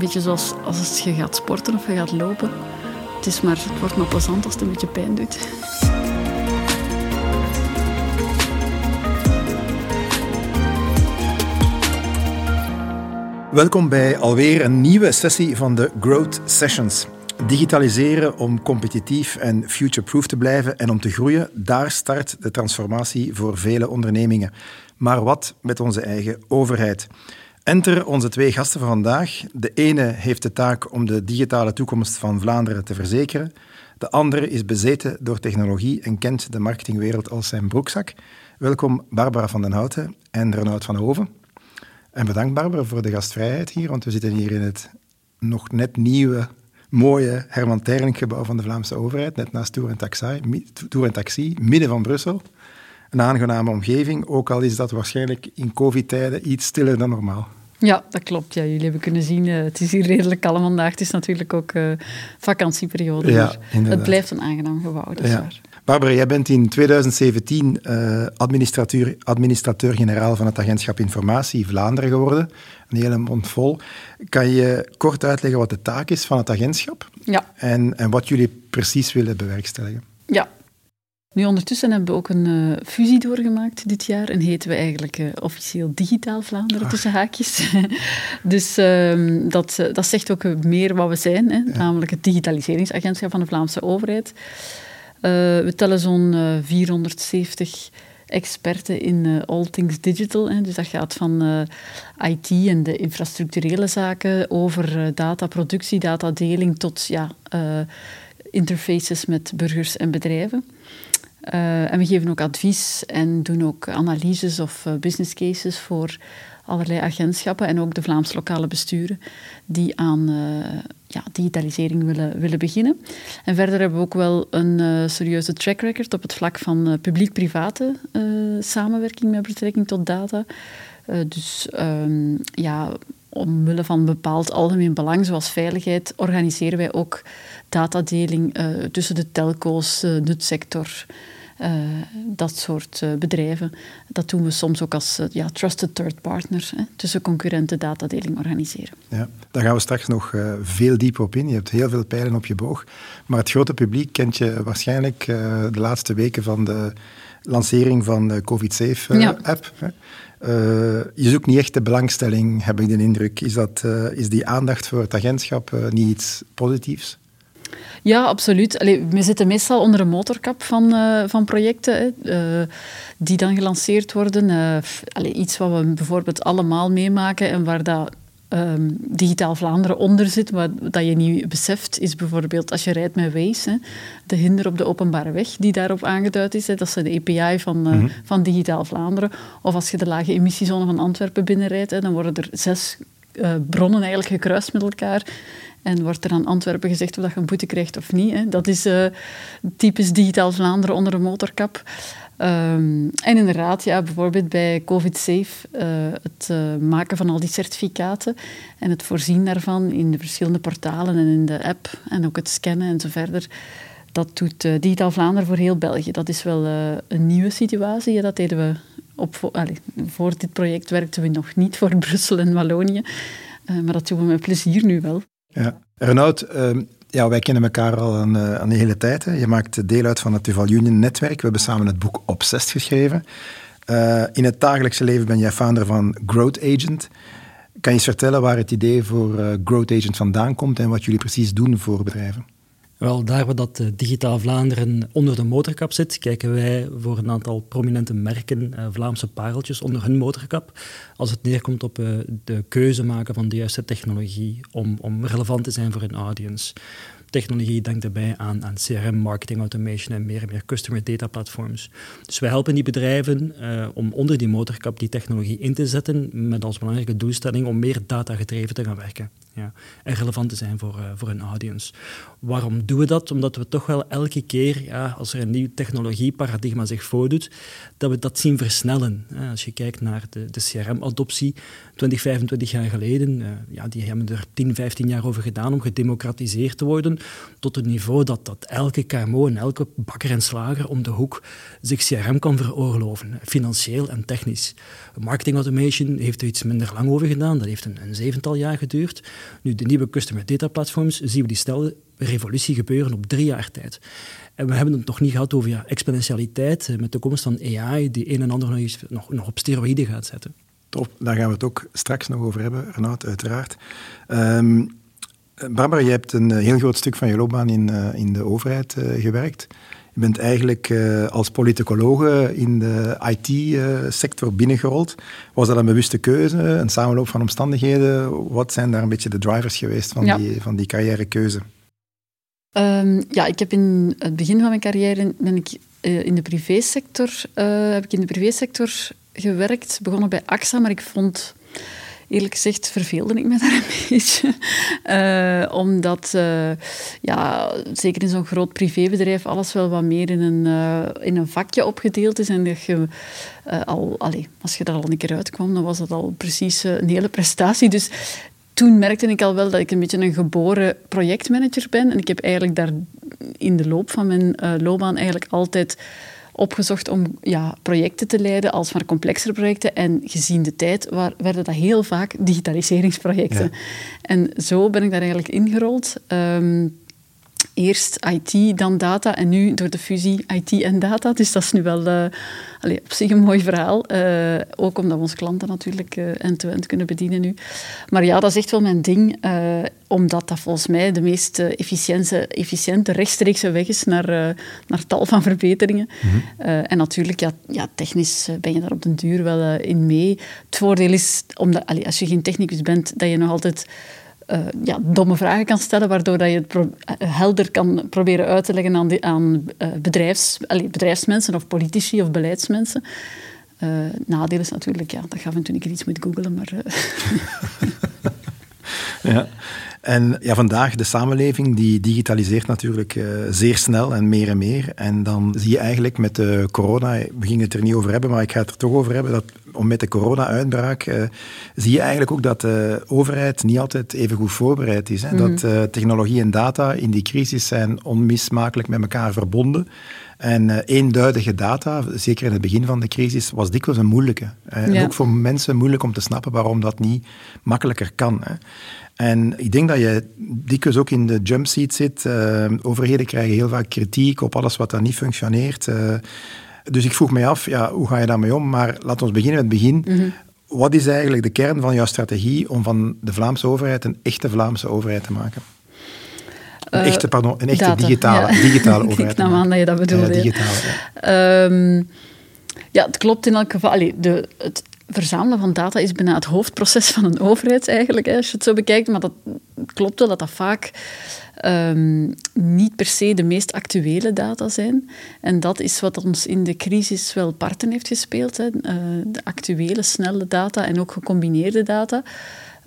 beetje zoals als je gaat sporten of je gaat lopen. Het, is maar, het wordt maar plezant als het een beetje pijn doet. Welkom bij alweer een nieuwe sessie van de Growth Sessions. Digitaliseren om competitief en future-proof te blijven en om te groeien, daar start de transformatie voor vele ondernemingen. Maar wat met onze eigen overheid? Enter onze twee gasten van vandaag. De ene heeft de taak om de digitale toekomst van Vlaanderen te verzekeren. De andere is bezeten door technologie en kent de marketingwereld als zijn broekzak. Welkom Barbara van den Houten en Renaud van Hoven. En bedankt Barbara voor de gastvrijheid hier, want we zitten hier in het nog net nieuwe, mooie Herman Terling gebouw van de Vlaamse overheid, net naast Tour Taxi, Tour en Taxi midden van Brussel. Een aangename omgeving, ook al is dat waarschijnlijk in covid-tijden iets stiller dan normaal. Ja, dat klopt. Ja, jullie hebben kunnen zien, uh, het is hier redelijk kalm vandaag. Het is natuurlijk ook uh, vakantieperiode, ja, het blijft een aangenaam gebouw, dat ja. Barbara, jij bent in 2017 uh, administrateur, administrateur-generaal van het agentschap Informatie Vlaanderen geworden. Een hele mond vol. Kan je kort uitleggen wat de taak is van het agentschap? Ja. En, en wat jullie precies willen bewerkstelligen? Ja, nu, ondertussen hebben we ook een uh, fusie doorgemaakt dit jaar en heten we eigenlijk uh, officieel Digitaal Vlaanderen ah. tussen haakjes. dus uh, dat, eh, dat zegt ook meer wat we zijn, hè, namelijk het digitaliseringsagentschap van de Vlaamse overheid. we tellen zo'n 470 experten in all things digital. Hè, dus dat gaat van IT en de infrastructurele zaken over dataproductie, datadeling tot ja, interfaces met burgers en bedrijven. Uh, en we geven ook advies en doen ook analyses of uh, business cases voor allerlei agentschappen en ook de Vlaams lokale besturen die aan uh, ja, digitalisering willen, willen beginnen. En verder hebben we ook wel een serieuze track record op het vlak van publiek-private samenwerking met betrekking tot data. dus um, ja, omwille van een bepaald algemeen belang, zoals veiligheid, organiseren wij ook datadeling tussen de telco's, de nutsector, uh, dat soort uh, bedrijven. Dat doen we soms ook als uh, ja, trusted third partner hè, tussen concurrenten datadeling organiseren. Ja, daar gaan we straks nog veel dieper op in. Je hebt heel veel pijlen op je boog. Maar het grote publiek kent je waarschijnlijk de laatste weken van de lancering van de COVID-Safe-app. Ja. Je zoekt niet echt de belangstelling, heb ik de indruk. Is, dat, is die aandacht voor het agentschap niet iets positiefs? Ja, absoluut. Allee, we zitten meestal onder een motorkap van, van projecten die dan gelanceerd worden. Uh, iets wat we bijvoorbeeld allemaal meemaken en waar dat um, Digitaal Vlaanderen onder zit, wat dat je niet beseft, is bijvoorbeeld als je rijdt met Waze, hè, de hinder op de openbare weg die daarop aangeduid is. Hè, dat is de API van, mm -hmm. van Digitaal Vlaanderen. Of als je de lage emissiezone van Antwerpen binnenrijdt, hè, dan worden er zes bronnen eigenlijk gekruist met elkaar. En wordt er aan Antwerpen gezegd of dat je een boete krijgt of niet. Hè. Dat is uh, typisch digitaal Vlaanderen onder een motorkap. Um, en inderdaad, ja, bijvoorbeeld bij COVID-Safe, uh, het uh, maken van al die certificaten en het voorzien daarvan in de verschillende portalen en in de app en ook het scannen en zo verder. Dat doet uh, Digitaal Vlaanderen voor heel België. Dat is wel een nieuwe situatie. Dat deden we op, voor dit project werkten we nog niet voor Brussel en Wallonië. maar dat doen we met plezier nu wel. Ja. Renaud, uh, ja, wij kennen elkaar al een, uh, een hele tijd. Hè. Je maakt deel uit van het Duval Union netwerk. We hebben samen het boek Obsessed geschreven. Uh, in het dagelijkse leven ben jij founder van Growth Agent. Kan je eens vertellen waar het idee voor uh, Growth Agent vandaan komt en wat jullie precies doen voor bedrijven? Wel, daar waar dat Digitaal Vlaanderen onder de motorkap zit, kijken wij voor een aantal prominente merken, uh, Vlaamse pareltjes, onder hun motorkap. Als het neerkomt op uh, de keuze maken van de juiste technologie om, om relevant te zijn voor een audience technologie denkt daarbij aan, aan CRM, marketing automation en meer en meer customer data platforms. Dus wij helpen die bedrijven om onder die motorkap die technologie in te zetten met als belangrijke doelstelling om meer data gedreven te gaan werken. Ja, en relevant te zijn voor, uh, voor een audience. Waarom doen we dat? Omdat we toch wel elke keer, ja, als er een nieuw technologieparadigma zich voordoet, dat we dat zien versnellen. Als je kijkt naar de, de CRM-adoptie, 20, 25 jaar geleden, uh, ja, die hebben er 10, 15 jaar over gedaan om gedemocratiseerd te worden, tot het niveau dat, dat elke KMO en elke bakker en slager om de hoek zich CRM kan veroorloven, financieel en technisch. Marketing automation heeft er iets minder lang over gedaan, dat heeft een, een zevental jaar geduurd. Nu, de nieuwe customer data platforms zien we die snelle revolutie gebeuren op drie jaar tijd. En we hebben het nog niet gehad over ja, exponentialiteit eh, met de komst van AI, die een en ander nog, nog, op steroïden gaat zetten. Top, daar gaan we het ook straks nog over hebben, Renaud, uiteraard. Um, Barbara, je hebt een heel groot stuk van je loopbaan in, uh, in de overheid gewerkt. Je bent eigenlijk uh, als politicologe in de IT-sector binnengerold. Was dat een bewuste keuze, een samenloop van omstandigheden? Wat zijn daar een beetje de drivers geweest van, ja. die, van die carrièrekeuze? Um, ja, ik heb in het begin van mijn carrière ben ik, in de privésector, heb ik in de privésector gewerkt. Begonnen bij AXA, maar ik vond eerlijk gezegd verveelde ik me daar een beetje. Uh, omdat, uh, ja, zeker in zo'n groot privébedrijf, alles wel wat meer in een, uh, in een vakje opgedeeld is. En dat je al, als je daar al een keer uitkwam, dan was dat al precies een hele prestatie. Dus toen merkte ik al wel dat ik een beetje een geboren projectmanager ben. En ik heb eigenlijk daar in de loop van mijn loopbaan eigenlijk altijd opgezocht om ja, projecten te leiden, als maar complexere projecten. En gezien de tijd waar, werden dat heel vaak digitaliseringsprojecten. En zo ben ik daar eigenlijk ingerold. Um, eerst IT, dan data en nu door de fusie IT en data. Dus dat is nu wel uh, allez, op zich een mooi verhaal. Uh, ook omdat we onze klanten natuurlijk uh, end-to-end kunnen bedienen nu. Maar ja, dat is echt wel mijn ding, omdat dat volgens mij de meest efficiënte, efficiënte rechtstreekse weg is naar, naar tal van verbeteringen. Mm -hmm. en natuurlijk, ja, ja, technisch ben je daar op den duur wel in mee. Het voordeel is, omdat, allez, als je geen technicus bent, dat je nog altijd uh, ja, domme vragen kan stellen, waardoor dat je het uh, helder kan proberen uit te leggen aan, aan uh, bedrijfs, bedrijfsmensen of politici of beleidsmensen. nadeel is natuurlijk, ja, dat gaat af en toe een keer iets moet googelen, maar... ja. En ja, vandaag, de samenleving, die digitaliseert natuurlijk uh, zeer snel en meer en meer. En dan zie je eigenlijk met de corona, we gingen het er niet over hebben, maar ik ga het er toch over hebben, dat om met de corona-uitbraak uh, zie je eigenlijk ook dat de overheid niet altijd even goed voorbereid is. Hè? Mm. Dat uh, technologie en data in die crisis zijn onmismakelijk met elkaar verbonden. En eenduidige data, zeker in het begin van de crisis, was dikwijls een moeilijke. Ja. En ook voor mensen moeilijk om te snappen waarom dat niet makkelijker kan. Hè. En ik denk dat je dikwijls ook in de jump seat zit. Uh, overheden krijgen heel vaak kritiek op alles wat dan niet functioneert. Uh, dus ik vroeg mij af, ja, hoe ga je daarmee om? Maar laten we beginnen met het begin. Mm -hmm. Wat is eigenlijk de kern van jouw strategie om van de Vlaamse overheid een echte Vlaamse overheid te maken? Een echte, pardon, een echte data, digitale, ja. digitale overheid. ik nam aan dat je dat bedoelde. Ja, digitale, ja. Um, ja, het klopt in elk geval. Allee, de, het verzamelen van data is bijna het hoofdproces van een overheid eigenlijk, hè, als je het zo bekijkt. Maar dat klopt wel dat dat vaak um, niet per se de meest actuele data zijn. En dat is wat ons in de crisis wel parten heeft gespeeld. Hè. Uh, de actuele, snelle data en ook gecombineerde data.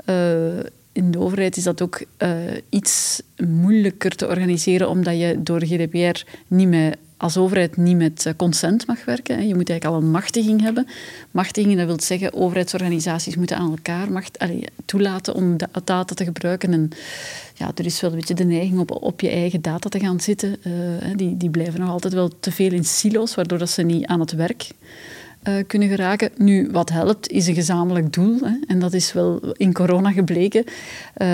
Uh, in de overheid is dat ook uh, iets moeilijker te organiseren, omdat je door GDPR niet meer als overheid niet met consent mag werken. Je moet eigenlijk al een machtiging hebben. Machtiging, dat wil zeggen, overheidsorganisaties moeten aan elkaar macht, toelaten om data te gebruiken. En ja, er is wel een beetje de neiging op, op je eigen data te gaan zitten. Uh, die, die blijven nog altijd wel te veel in silo's, waardoor dat ze niet aan het werk uh, kunnen geraken. Nu, wat helpt, is een gezamenlijk doel. Hè, en dat is wel in corona gebleken. Uh,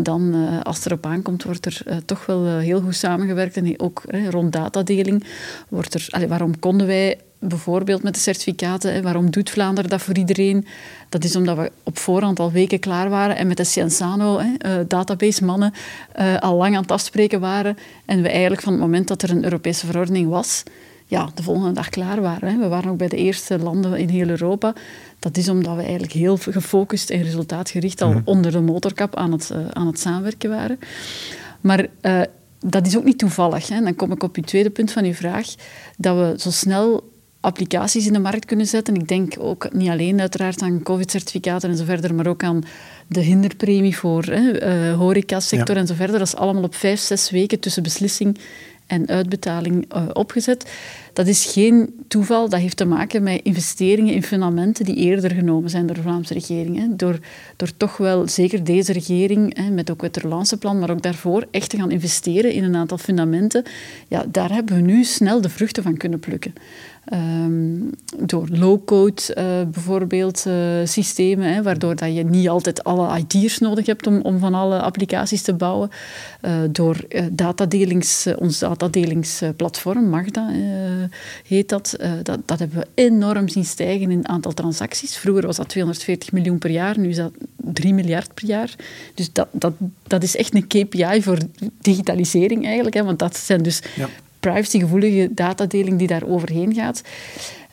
dan, uh, als het erop aankomt, wordt er toch wel heel goed samengewerkt. En ook rond datadeling wordt er... Waarom konden wij bijvoorbeeld met de certificaten, hè, waarom doet Vlaanderen dat voor iedereen? Dat is omdat we op voorhand al weken klaar waren en met de Cienzano, hè, database-mannen, al lang aan het afspreken waren. En we eigenlijk van het moment dat er een Europese verordening was ja, de volgende dag klaar waren. Hè. We waren ook bij de eerste landen in heel Europa. Dat is omdat we eigenlijk heel gefocust en resultaatgericht al mm. onder de motorkap aan het, uh, aan het samenwerken waren. Maar uh, dat is ook niet toevallig. Hè. Dan kom ik op uw tweede punt van uw vraag. Dat we zo snel applicaties in de markt kunnen zetten. Ik denk ook niet alleen uiteraard aan COVID-certificaten en zo verder, maar ook aan de hinderpremie voor uh, horecasector ja. en zo verder. Dat is allemaal op vijf, zes weken tussen beslissing en uitbetaling uh, opgezet. Dat is geen toeval, dat heeft te maken met investeringen in fundamenten die eerder genomen zijn door de Vlaamse regering. Hè. Door, door toch wel, zeker deze regering, hè, met ook het relanceplan, maar ook daarvoor, echt te gaan investeren in een aantal fundamenten. Ja, daar hebben we nu snel de vruchten van kunnen plukken. Ehm, door low-code uh, bijvoorbeeld uh, systemen, hè, waardoor dat je niet altijd alle IT'ers nodig hebt om, om van alle applicaties te bouwen. Uh, door datadelings, ons datadelingsplatform, Magda heet dat. dat. Dat hebben we enorm zien stijgen in het aantal transacties. Vroeger was dat 240 miljoen per jaar, nu is dat 3 miljard per jaar. Dus dat, dat, dat is echt een KPI voor digitalisering eigenlijk, hè, want dat zijn dus ja privacygevoelige datadeling die daar overheen gaat.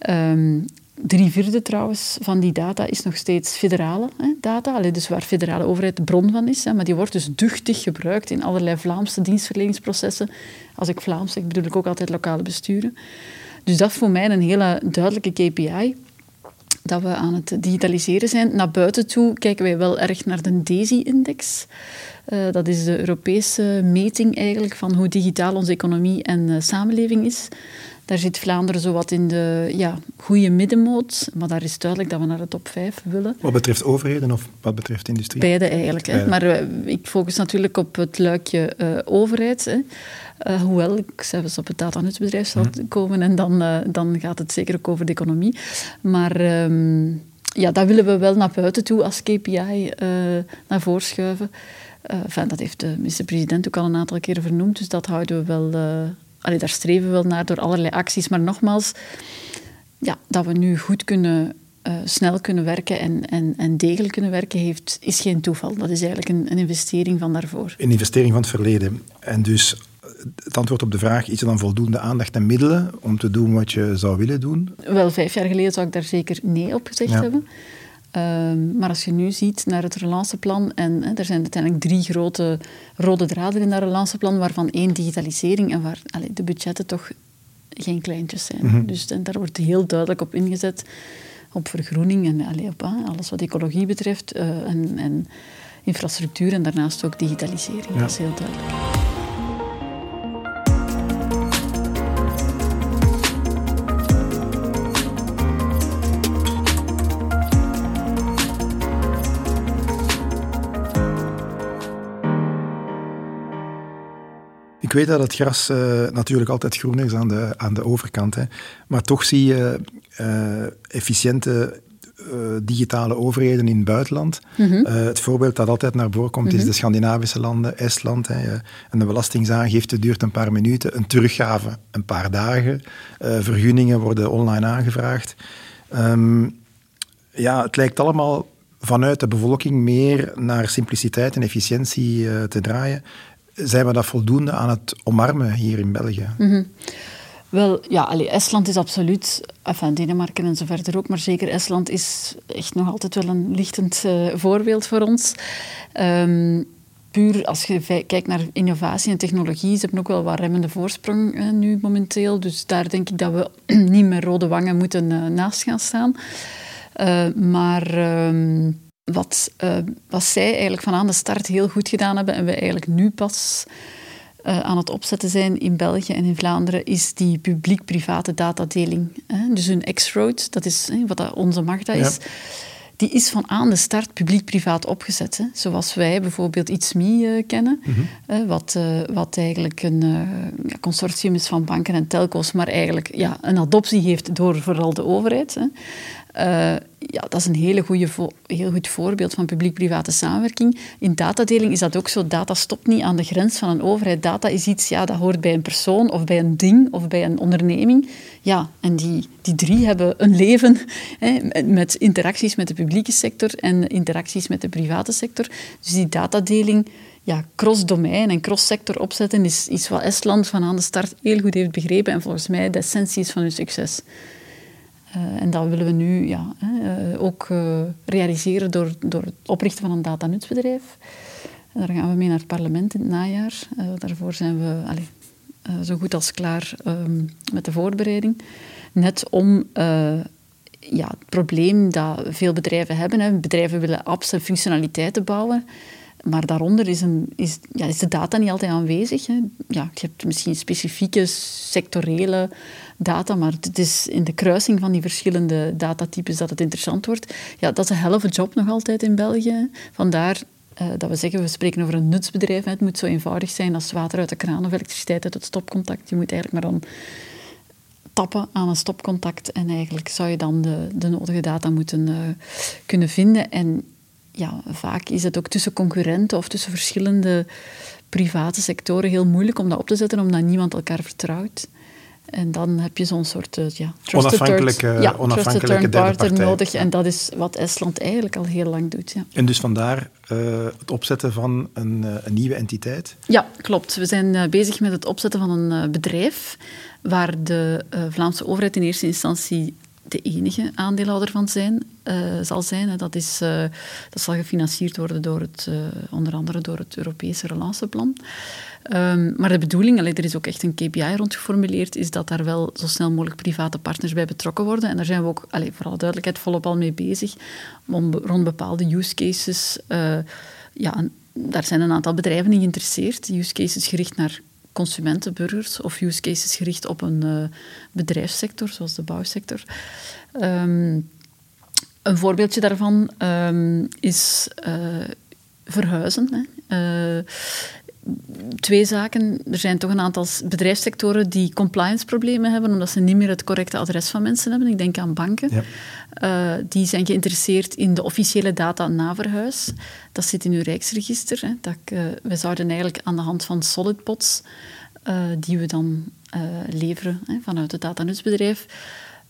Um, drie vierde trouwens van die data is nog steeds federale hè, data, Allee, dus waar federale overheid de bron van is. Hè, maar die wordt dus duchtig gebruikt in allerlei Vlaamse dienstverleningsprocessen. Als ik Vlaams zeg, bedoel ik ook altijd lokale besturen. Dus dat is voor mij een hele duidelijke KPI dat we aan het digitaliseren zijn. Naar buiten toe kijken wij wel erg naar de DESI-index. Uh, dat is de Europese meting eigenlijk van hoe digitaal onze economie en uh, samenleving is. Daar zit Vlaanderen zowat in de ja, goede middenmoot, maar daar is duidelijk dat we naar de top 5 willen. Wat betreft overheden of wat betreft industrie? Beide eigenlijk. Hè. Maar uh, ik focus natuurlijk op het luikje overheid. Hè. Uh, hoewel ik zelfs op het datanutsbedrijf zal mhm. komen en dan, uh, dan gaat het zeker ook over de economie. Maar um, ja, dat willen we wel naar buiten toe als KPI uh, naar voren schuiven. Enfin, dat heeft de minister-president ook al een aantal keren vernoemd, dus dat houden we wel... Allee, daar streven we wel naar door allerlei acties. Maar nogmaals, ja, dat we nu goed kunnen uh, snel kunnen werken en, en, en degelijk kunnen werken, heeft, is geen toeval. Dat is eigenlijk een, een, investering van daarvoor. Een investering van het verleden. En dus het antwoord op de vraag, is er dan voldoende aandacht en middelen om te doen wat je zou willen doen? Wel, vijf jaar geleden zou ik daar zeker nee op gezegd hebben. Um, maar als je nu ziet naar het relanceplan, en hè, er zijn uiteindelijk drie grote rode draden in dat relanceplan, waarvan één digitalisering en waar de budgetten toch geen kleintjes zijn. Mm -hmm. Dus en daar wordt heel duidelijk op ingezet, op vergroening en allez, op alles wat ecologie betreft uh, en, en, infrastructuur en daarnaast ook digitalisering. Ja. Dat is heel duidelijk. Ik weet dat het gras uh, natuurlijk altijd groen is aan de, aan de overkant. Hè. Maar toch zie je uh, efficiënte uh, digitale overheden in het buitenland. Mm -hmm. het voorbeeld dat altijd naar voren komt mm -hmm. is mhm. de Scandinavische landen, Estland. Hè, en de belastingsaangifte duurt een paar minuten, een teruggave een paar dagen. vergunningen worden online aangevraagd. Um, ja, het lijkt allemaal vanuit de bevolking meer naar simpliciteit en efficiëntie te draaien zijn we dat voldoende aan het omarmen hier in België? -hmm. Wel, ja, allee, Estland is absoluut, enfin, Denemarken en zo verder ook, maar zeker Estland is echt nog altijd wel een lichtend uh, voorbeeld voor ons. Um, puur als je kijkt naar innovatie en technologie, ze hebben ook wel wat remmende voorsprong nu momenteel. Dus daar denk ik dat we niet met rode wangen moeten uh, naast gaan staan. maar... Um, wat, uh, wat zij eigenlijk van aan de start heel goed gedaan hebben en we eigenlijk nu pas uh, aan het opzetten zijn in België en in Vlaanderen, is die publiek-private datadeling. Hè? Dus een X-Road, dat is hè, wat dat onze Magda is. Ja. Die is van aan de start publiek-privaat opgezet. Hè? Zoals wij bijvoorbeeld It's Me uh, kennen, mm -hmm. wat, wat eigenlijk een consortium is van banken en telco's, maar eigenlijk ja, een adoptie heeft door vooral de overheid. Hè? Uh, ja, dat is een hele goede heel goed voorbeeld van publiek-private samenwerking. In datadeling is dat ook zo. Data stopt niet aan de grens van een overheid. Data is iets, ja, dat hoort bij een persoon of bij een ding of bij een onderneming. Ja, en die, die drie hebben een leven hè, met interacties met de publieke sector en interacties met de private sector. Dus die datadeling ja, cross-domein en cross-sector opzetten is iets wat Estland van aan de start heel goed heeft begrepen en volgens mij de essentie is van hun succes. Uh, en dat willen we nu ja, uh, ook uh, realiseren door, door het oprichten van een datanutsbedrijf. Daar gaan we mee naar het parlement in het najaar. daarvoor zijn we zo goed als klaar um, met de voorbereiding. Net om ja, het probleem dat veel bedrijven hebben. Hè. Bedrijven willen apps en functionaliteiten bouwen. Maar daaronder is, een, is, ja, is de data niet altijd aanwezig. Hè. Ja, je hebt misschien specifieke sectorele data, maar het is in de kruising van die verschillende datatypes dat het interessant wordt. Ja, dat is een helft job nog altijd in België. Vandaar uh, dat we zeggen, we spreken over een nutsbedrijf. Het moet zo eenvoudig zijn als water uit de kraan of elektriciteit uit het stopcontact. Je moet eigenlijk maar dan tappen aan een stopcontact en eigenlijk zou je dan de, de nodige data moeten uh, kunnen vinden. En ja, vaak is het ook tussen concurrenten of tussen verschillende private sectoren heel moeilijk om dat op te zetten, omdat niemand elkaar vertrouwt. En dan heb je zo'n soort uh, ja, trusted onafhankelijke, third, ja, onafhankelijke trusted partner nodig. En dat is wat Estland eigenlijk al heel lang doet. Ja. En dus vandaar uh, het opzetten van een, uh, een, nieuwe entiteit? Ja, klopt. We zijn bezig met het opzetten van een bedrijf waar de Vlaamse overheid in eerste instantie de enige aandeelhouder van zijn, uh, zal zijn. Dat, is, uh, dat zal gefinancierd worden door het, uh, onder andere door het Europese relanceplan. Um, maar de bedoeling, allee, er is ook echt een KPI rond geformuleerd, is dat daar wel zo snel mogelijk private partners bij betrokken worden. En daar zijn we ook, allee, voor alle duidelijkheid, volop al mee bezig. Om, rond bepaalde use cases. ja, daar zijn een aantal bedrijven in geïnteresseerd. Use cases gericht naar consumenten, burgers of use cases gericht op een uh, bedrijfssector, zoals de bouwsector. Um, een voorbeeldje daarvan um, is uh, verhuizen. Hè. Uh, twee zaken. Er zijn toch een aantal bedrijfssectoren die compliance-problemen hebben, omdat ze niet meer het correcte adres van mensen hebben. Ik denk aan banken. Ja. Uh, die zijn geïnteresseerd in de officiële data na verhuis. Dat zit in uw Rijksregister. Hè. Dat, uh, we zouden eigenlijk aan de hand van solidpots, uh, die we dan leveren hè, vanuit het datanutsbedrijf,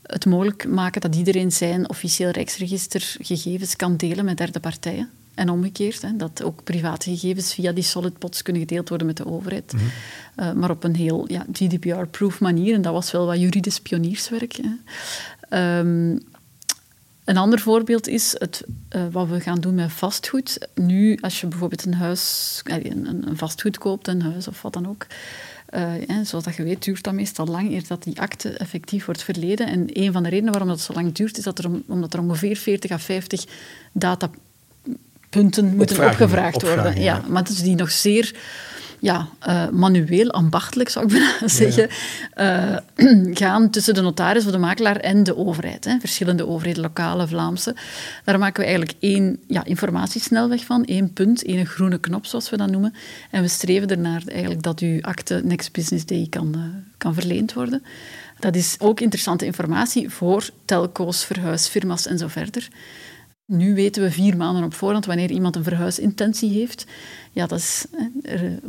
het mogelijk maken dat iedereen zijn officieel Rijksregistergegevens kan delen met derde partijen. En omgekeerd, hè, dat ook private gegevens via die solid pots kunnen gedeeld worden met de overheid. Mm -hmm. uh, maar op een heel ja, GDPR-proof manier. En dat was wel wat juridisch pionierswerk. Um, een ander voorbeeld is het, uh, wat we gaan doen met vastgoed. Nu, als je bijvoorbeeld een huis, een, een vastgoed koopt, een huis of wat dan ook, uh, zoals dat je weet, duurt dat meestal lang eer dat die akte effectief wordt verleden. En een van de redenen waarom dat zo lang duurt, is dat er, omdat er ongeveer 40 à 50 data punten moeten opgevraagd worden. Ja. maar het is die nog zeer ja, uh, manueel, ambachtelijk zou ik bijna zeggen, uh, gaan tussen de notaris of de makelaar en de overheid. Hè. Verschillende overheden, lokale, Vlaamse. Daar maken we eigenlijk één ja, informatiesnelweg van, één punt, één groene knop, zoals we dat noemen. En we streven ernaar eigenlijk dat uw akte Next Business Day kan, uh, kan verleend worden. Dat is ook interessante informatie voor telco's, verhuisfirma's en zo verder. Nu weten we vier maanden op voorhand wanneer iemand een verhuisintentie heeft. Ja, dat is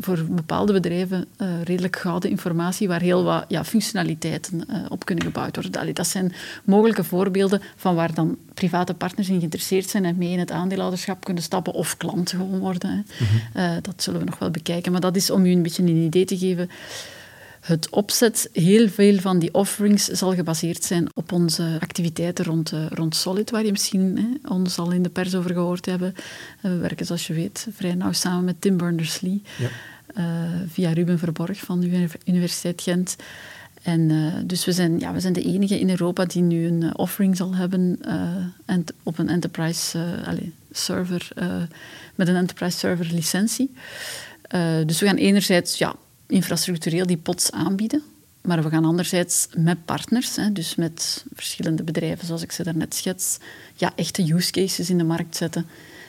voor bepaalde bedrijven uh, redelijk gouden informatie waar heel wat ja, functionaliteiten uh, op kunnen gebouwd worden. Allee, dat zijn mogelijke voorbeelden van waar dan private partners in geïnteresseerd zijn en mee in het aandeelhouderschap kunnen stappen of klant gewoon worden. Mm -hmm. uh, dat zullen we nog wel bekijken. Maar dat is om u een beetje een idee te geven het opzet, heel veel van die offerings zal gebaseerd zijn op onze activiteiten rond, uh, rond Solid, waar je misschien hè, ons al in de pers over gehoord hebben. Uh, we werken, zoals je weet, vrij nauw samen met Tim Berners-Lee, ja. uh, via Ruben Verborg van de Universiteit Gent. En dus we zijn, ja, we zijn de enige in Europa die nu een offering zal hebben en op een enterprise allez, server, met een enterprise server licentie. dus we gaan enerzijds ja, infrastructureel die pots aanbieden. Maar we gaan anderzijds met partners, hè, dus met verschillende bedrijven, zoals ik ze daarnet schets, ja, echte use cases in de markt zetten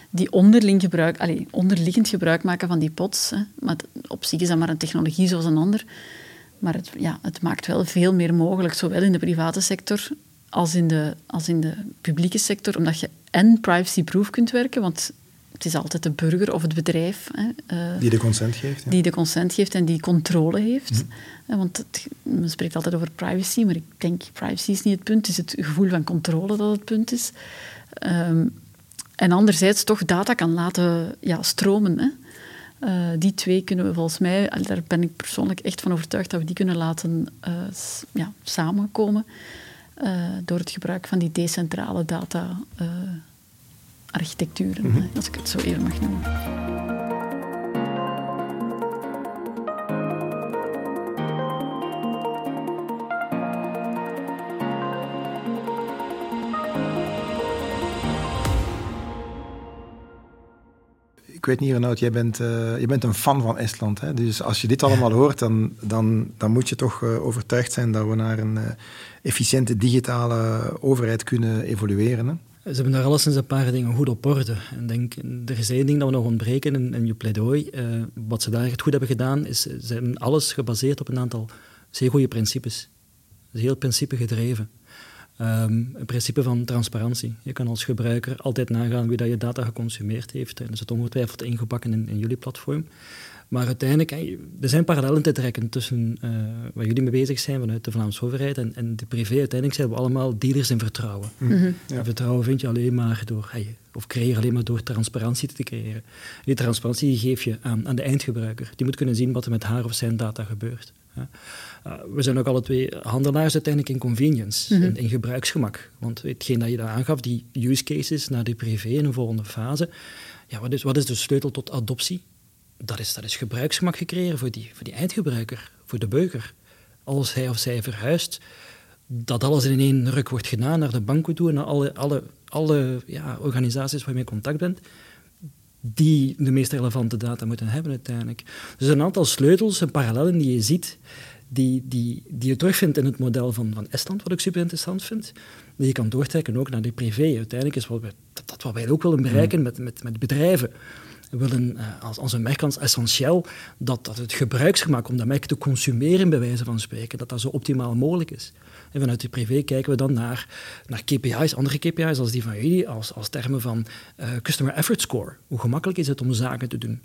die onderling gebruik, allez, onderliggend gebruik maken van die pots. Hè. Maar op zich is dat maar een technologie zoals een ander. Maar het, ja, het maakt wel veel meer mogelijk, zowel in de private sector als in de, als in de publieke sector, omdat je en privacy-proof kunt werken, want het is altijd de burger of het bedrijf. Hè, uh, die de consent geeft. Ja. Die de consent geeft en die controle heeft. Mm -hmm. Want het, men spreekt altijd over privacy, maar ik denk privacy is niet het punt. Het is het gevoel van controle dat het punt is. Um, en anderzijds toch data kan laten ja, stromen. Hè. Uh, die twee kunnen we volgens mij, daar ben ik persoonlijk echt van overtuigd dat we die kunnen laten uh, ja, samenkomen door het gebruik van die decentrale data architecturen, mm -hmm. als ik het zo even mag noemen. ik weet niet, Renaud, jij bent, uh, jij bent een fan van Estland. Hè? Dus als je dit allemaal hoort, dan, dan, dan moet je toch uh, overtuigd zijn dat we naar een uh, efficiënte digitale overheid kunnen evolueren. Hè? Ze hebben daar alleszins een paar dingen goed op orde. En denk, er is één ding dat we nog ontbreken in, in je pleidooi. Uh, wat ze daar echt goed hebben gedaan, is ze hebben alles gebaseerd op een aantal zeer goede principes. is heel principe gedreven. Um, een principe van transparantie. Je kan als gebruiker altijd nagaan wie dat je data geconsumeerd heeft. En dat zit ongetwijfeld ingebakken in, in jullie platform. Maar uiteindelijk, er zijn parallellen te trekken tussen uh, waar jullie mee bezig zijn vanuit de Vlaamse overheid en, en de privé. Uiteindelijk zijn we allemaal dealers in vertrouwen. Mm ja. Vertrouwen vind je alleen maar door, hey, of creëer alleen maar door transparantie te creëren. Die transparantie geef je aan, aan de eindgebruiker. Die moet kunnen zien wat er met haar of zijn data gebeurt. Ja. Uh, we zijn ook alle twee handelaars uiteindelijk in convenience, mm in, gebruiksgemak. Want hetgeen dat je daar aangaf, die use cases naar de privé in een volgende fase, ja, wat, is, wat is de sleutel tot adoptie? Dat is, dat is gebruiksgemak gecreëerd voor die, voor die eindgebruiker, voor de burger. Als hij of zij verhuist, dat alles in één ruk wordt gedaan naar de banken toe en naar alle, alle, alle ja, organisaties waar je in contact bent, die de meest relevante data moeten hebben uiteindelijk. Dus een aantal sleutels en parallellen die je ziet, die, die, die je terugvindt in het model van, van Estland, wat ik super interessant vind, die je kan doortrekken ook naar de privé. Uiteindelijk is wat wij, dat, dat wat wij ook willen bereiken met, met, met bedrijven willen uh, als, als een merk als essentieel dat, dat het gebruiksgemak om dat merk te consumeren, bij wijze van spreken, dat dat zo optimaal mogelijk is. En vanuit de privé kijken we dan naar, naar KPI's, andere KPI's als die van jullie, als, als termen van uh, Customer Effort Score. Hoe gemakkelijk is het om zaken te doen?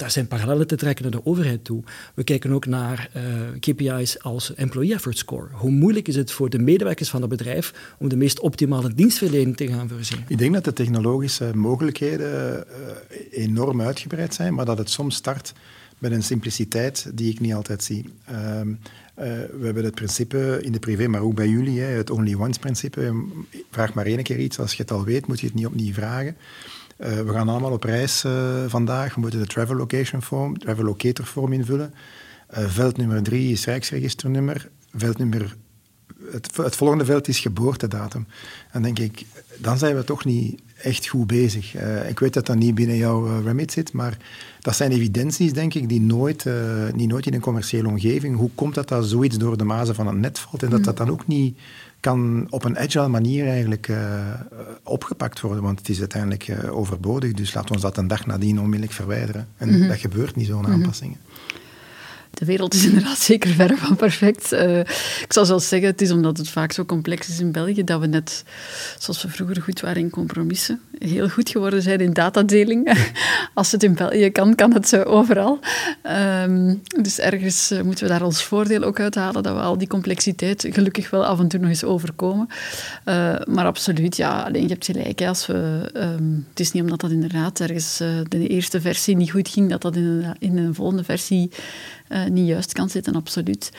Daar zijn parallellen te trekken naar de overheid toe. We kijken ook naar uh, KPI's als Employee Effort Score. Hoe moeilijk is het voor de medewerkers van het bedrijf om de meest optimale dienstverlening te gaan voorzien? Ik denk dat de technologische mogelijkheden uh, enorm uitgebreid zijn, maar dat het soms start met een simpliciteit die ik niet altijd zie. Uh, we hebben het principe in de privé, maar ook bij jullie, hè, het only once principe. Vraag maar één keer iets, als je het al weet, moet je het niet opnieuw vragen. Uh, we gaan allemaal op reis uh, vandaag. We moeten de travel location form, travel locator form invullen. Uh, veld nummer drie is rijksregisternummer. Veld nummer, het, het, volgende veld is geboortedatum. En denk ik, dan zijn we toch niet echt goed bezig. ik weet dat dat niet binnen jouw remit zit, maar dat zijn evidenties, denk ik, die nooit, niet nooit in een commerciële omgeving. Hoe komt dat dat zoiets door de mazen van een net valt en dat mm. dat dan ook niet kan op een agile manier eigenlijk uh, opgepakt worden, want het is uiteindelijk uh, overbodig. Dus laten we ons dat een dag nadien onmiddellijk verwijderen. En mm -hmm. dat gebeurt niet, zo'n mm -hmm. aanpassingen de wereld is inderdaad zeker ver van perfect. Uh, ik zal zelfs zeggen, het is omdat het vaak zo complex is in België, dat we net, zoals we vroeger goed waren in compromissen, heel goed geworden zijn in datadeling. Als het in België kan, kan het overal. Um, dus ergens uh, moeten we daar ons voordeel ook uithalen, dat we al die complexiteit gelukkig wel af en toe nog eens overkomen. Uh, maar absoluut, ja, alleen je hebt gelijk. Als we, um, het is niet omdat dat inderdaad ergens de eerste versie niet goed ging, dat dat in in een volgende versie uh, niet juist kan zitten, absoluut.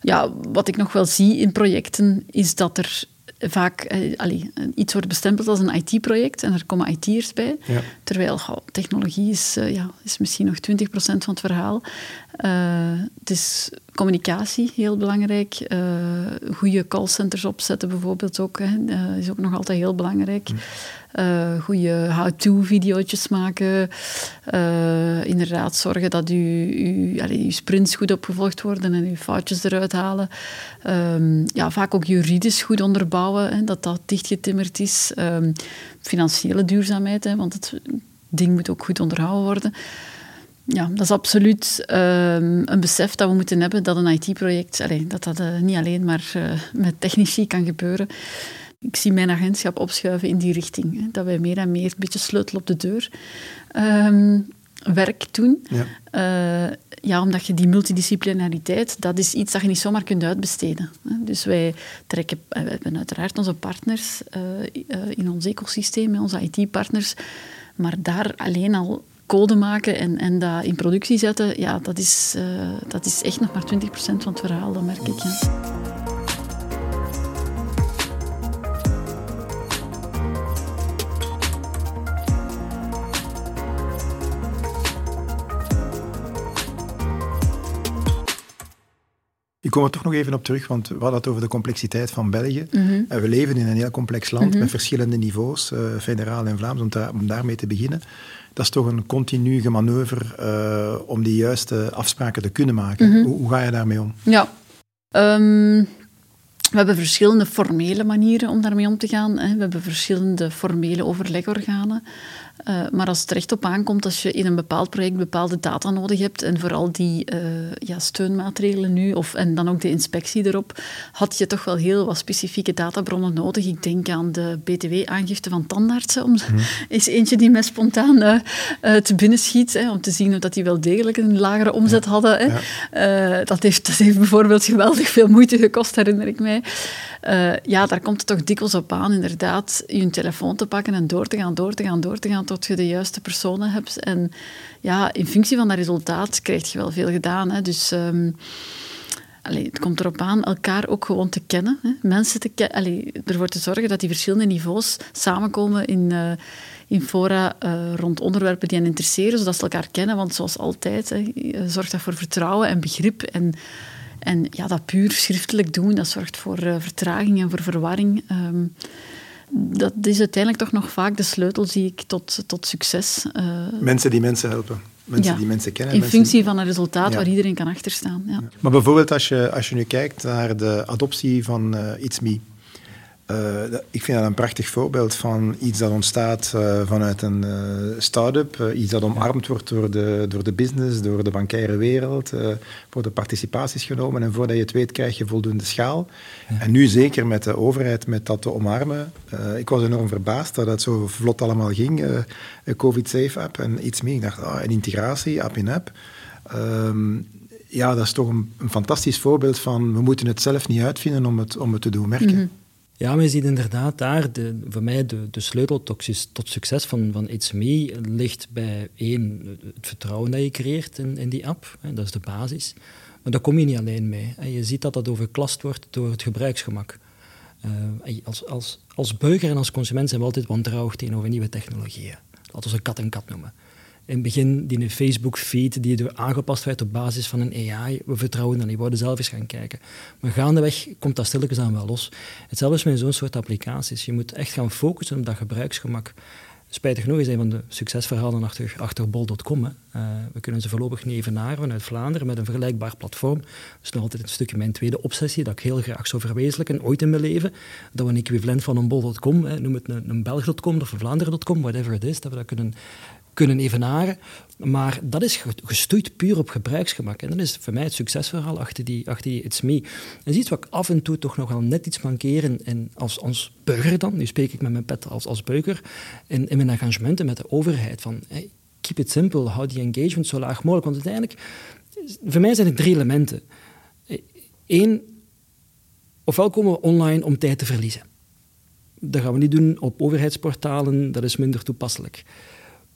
Ja, wat ik nog wel zie in projecten is dat er vaak eh, allee, iets wordt bestempeld als een IT-project en er komen IT'ers bij. Ja. Terwijl technologie is, uh, ja, is misschien nog 20% van het verhaal. Uh, het is communicatie heel belangrijk. Uh, goede callcenters opzetten bijvoorbeeld ook, hè, is ook nog altijd heel belangrijk. Uh, goede how-to-video's maken. Inderdaad, zorgen dat uw sprints goed opgevolgd worden en uw foutjes eruit halen. Um, ja, vaak ook juridisch goed onderbouwen, hè, dat dat dichtgetimmerd is. Um, financiële duurzaamheid, hè, want het ding moet ook goed onderhouden worden. Ja, dat is absoluut um, een besef dat we moeten hebben dat een IT-project, dat dat uh, niet alleen maar met technici kan gebeuren. Ik zie mijn agentschap opschuiven in die richting. Hè, dat wij meer en meer een beetje sleutel op de deur um, werk doen. Ja. Uh, ja, omdat je die multidisciplinariteit, dat is iets dat je niet zomaar kunt uitbesteden. Dus wij trekken, eh, we hebben uiteraard onze partners in ons ecosysteem, onze IT-partners, maar daar alleen al code maken en, en dat in productie zetten, ja, dat is, dat is echt nog maar 20% van het verhaal, dat merk ik. Ja. Ik kom er toch nog even op terug, want we hadden het over de complexiteit van België. Mhm. En we leven in een heel complex land mhm. met verschillende niveaus, uh, federaal en Vlaams, om, om, daarmee te beginnen. Dat is toch een continu gemanoeuvre uh, om die juiste afspraken te kunnen maken. Mhm. hoe, hoe, ga je daarmee om? Ja. Um, we hebben verschillende formele manieren om daarmee om te gaan. Hè. We hebben verschillende formele overlegorganen. Uh, maar als het recht op aankomt, als je in een bepaald project bepaalde data nodig hebt, en vooral die uh, ja, steunmaatregelen nu, of, en dan ook de inspectie erop, had je toch wel heel wat specifieke databronnen nodig. Ik denk aan de BTW-aangifte van tandartsen, om, is eentje die mij spontaan uh, te binnen schiet, hè, om te zien dat die wel degelijk een lagere omzet ja. hadden. Hè. dat, heeft, dat heeft bijvoorbeeld geweldig veel moeite gekost, herinner ik mij. ja, daar komt het toch dikwijls op aan, inderdaad, je telefoon te pakken en door te gaan, door te gaan, door te gaan tot je de juiste personen hebt. En ja, in functie van dat resultaat krijg je wel veel gedaan. Hè. Dus um, het komt erop aan elkaar ook gewoon te kennen. Hè. Mensen te kennen. Ervoor te zorgen dat die verschillende niveaus samenkomen in... Uh, in fora uh, rond onderwerpen die hen interesseren, zodat ze elkaar kennen. Want zoals altijd, hè, zorgt dat voor vertrouwen en begrip. En, en ja, dat puur schriftelijk doen, dat zorgt voor uh, vertraging en voor verwarring. Um, dat is uiteindelijk toch nog vaak de sleutel, zie ik, tot, tot succes. Uh, mensen die mensen helpen. Mensen die mensen kennen. In functie van een resultaat waar iedereen kan achterstaan. Ja. Maar bijvoorbeeld als je, als je nu kijkt naar de adoptie van uh, It's Me. Uh, ik vind dat een prachtig voorbeeld van iets dat ontstaat uh, vanuit een uh, start-up, iets dat omarmd wordt door de, door de business, door de bankaire wereld, worden participaties genomen en voordat je het weet krijg je voldoende schaal. Ja. En nu zeker met de overheid met dat te omarmen. ik was enorm verbaasd dat het zo vlot allemaal ging, een COVID-safe-app en iets meer. Ik dacht, oh, een integratie, app-in-app. Um, ja, dat is toch een, een, fantastisch voorbeeld van we moeten het zelf niet uitvinden om het, om het te doen merken. Mm -hmm. Ja, je ziet inderdaad daar, de, voor mij de, de sleutel tot, succes van, van It's Me ligt bij één, het vertrouwen dat je creëert in, in die app. Hè, dat is de basis. Maar daar kom je niet alleen mee. En je ziet dat dat overklast wordt door het gebruiksgemak. Uh, als, als, als burger en als consument zijn we altijd wantrouwig tegenover nieuwe technologieën. Laten we ze kat en kat noemen in het begin die Facebook-feed die er aangepast werd op basis van een AI. We vertrouwen dat niet, we zelf eens gaan kijken. Maar gaandeweg komt dat stilletjes aan wel los. Hetzelfde is met zo'n soort applicaties. Je moet echt gaan focussen op dat gebruiksgemak. Spijtig genoeg is een van de succesverhalen achter, achter bol.com. Uh, we kunnen ze voorlopig niet evenaren vanuit Vlaanderen met een vergelijkbaar platform. Dat is nog altijd een stukje mijn tweede obsessie, dat ik heel graag zou verwezenlijken, ooit in mijn leven. Dat we een equivalent van een bol.com, noem het een, een belg.com of een vlaanderen.com, whatever it is, dat we dat kunnen kunnen evenaren. Maar dat is gestoeid puur op gebruiksgemak. En dat is voor mij het succesverhaal achter die, achter die It's Me. Dat is iets wat ik af en toe toch nogal net iets mankeren. En als, als burger dan, nu spreek ik met mijn pet als, als burger, in, in mijn engagementen met de overheid. Van, hey, keep it simple, hou die engagement zo laag mogelijk. Want uiteindelijk, voor mij zijn er drie elementen. Eén, ofwel komen we online om tijd te verliezen. Dat gaan we niet doen op overheidsportalen, dat is minder toepasselijk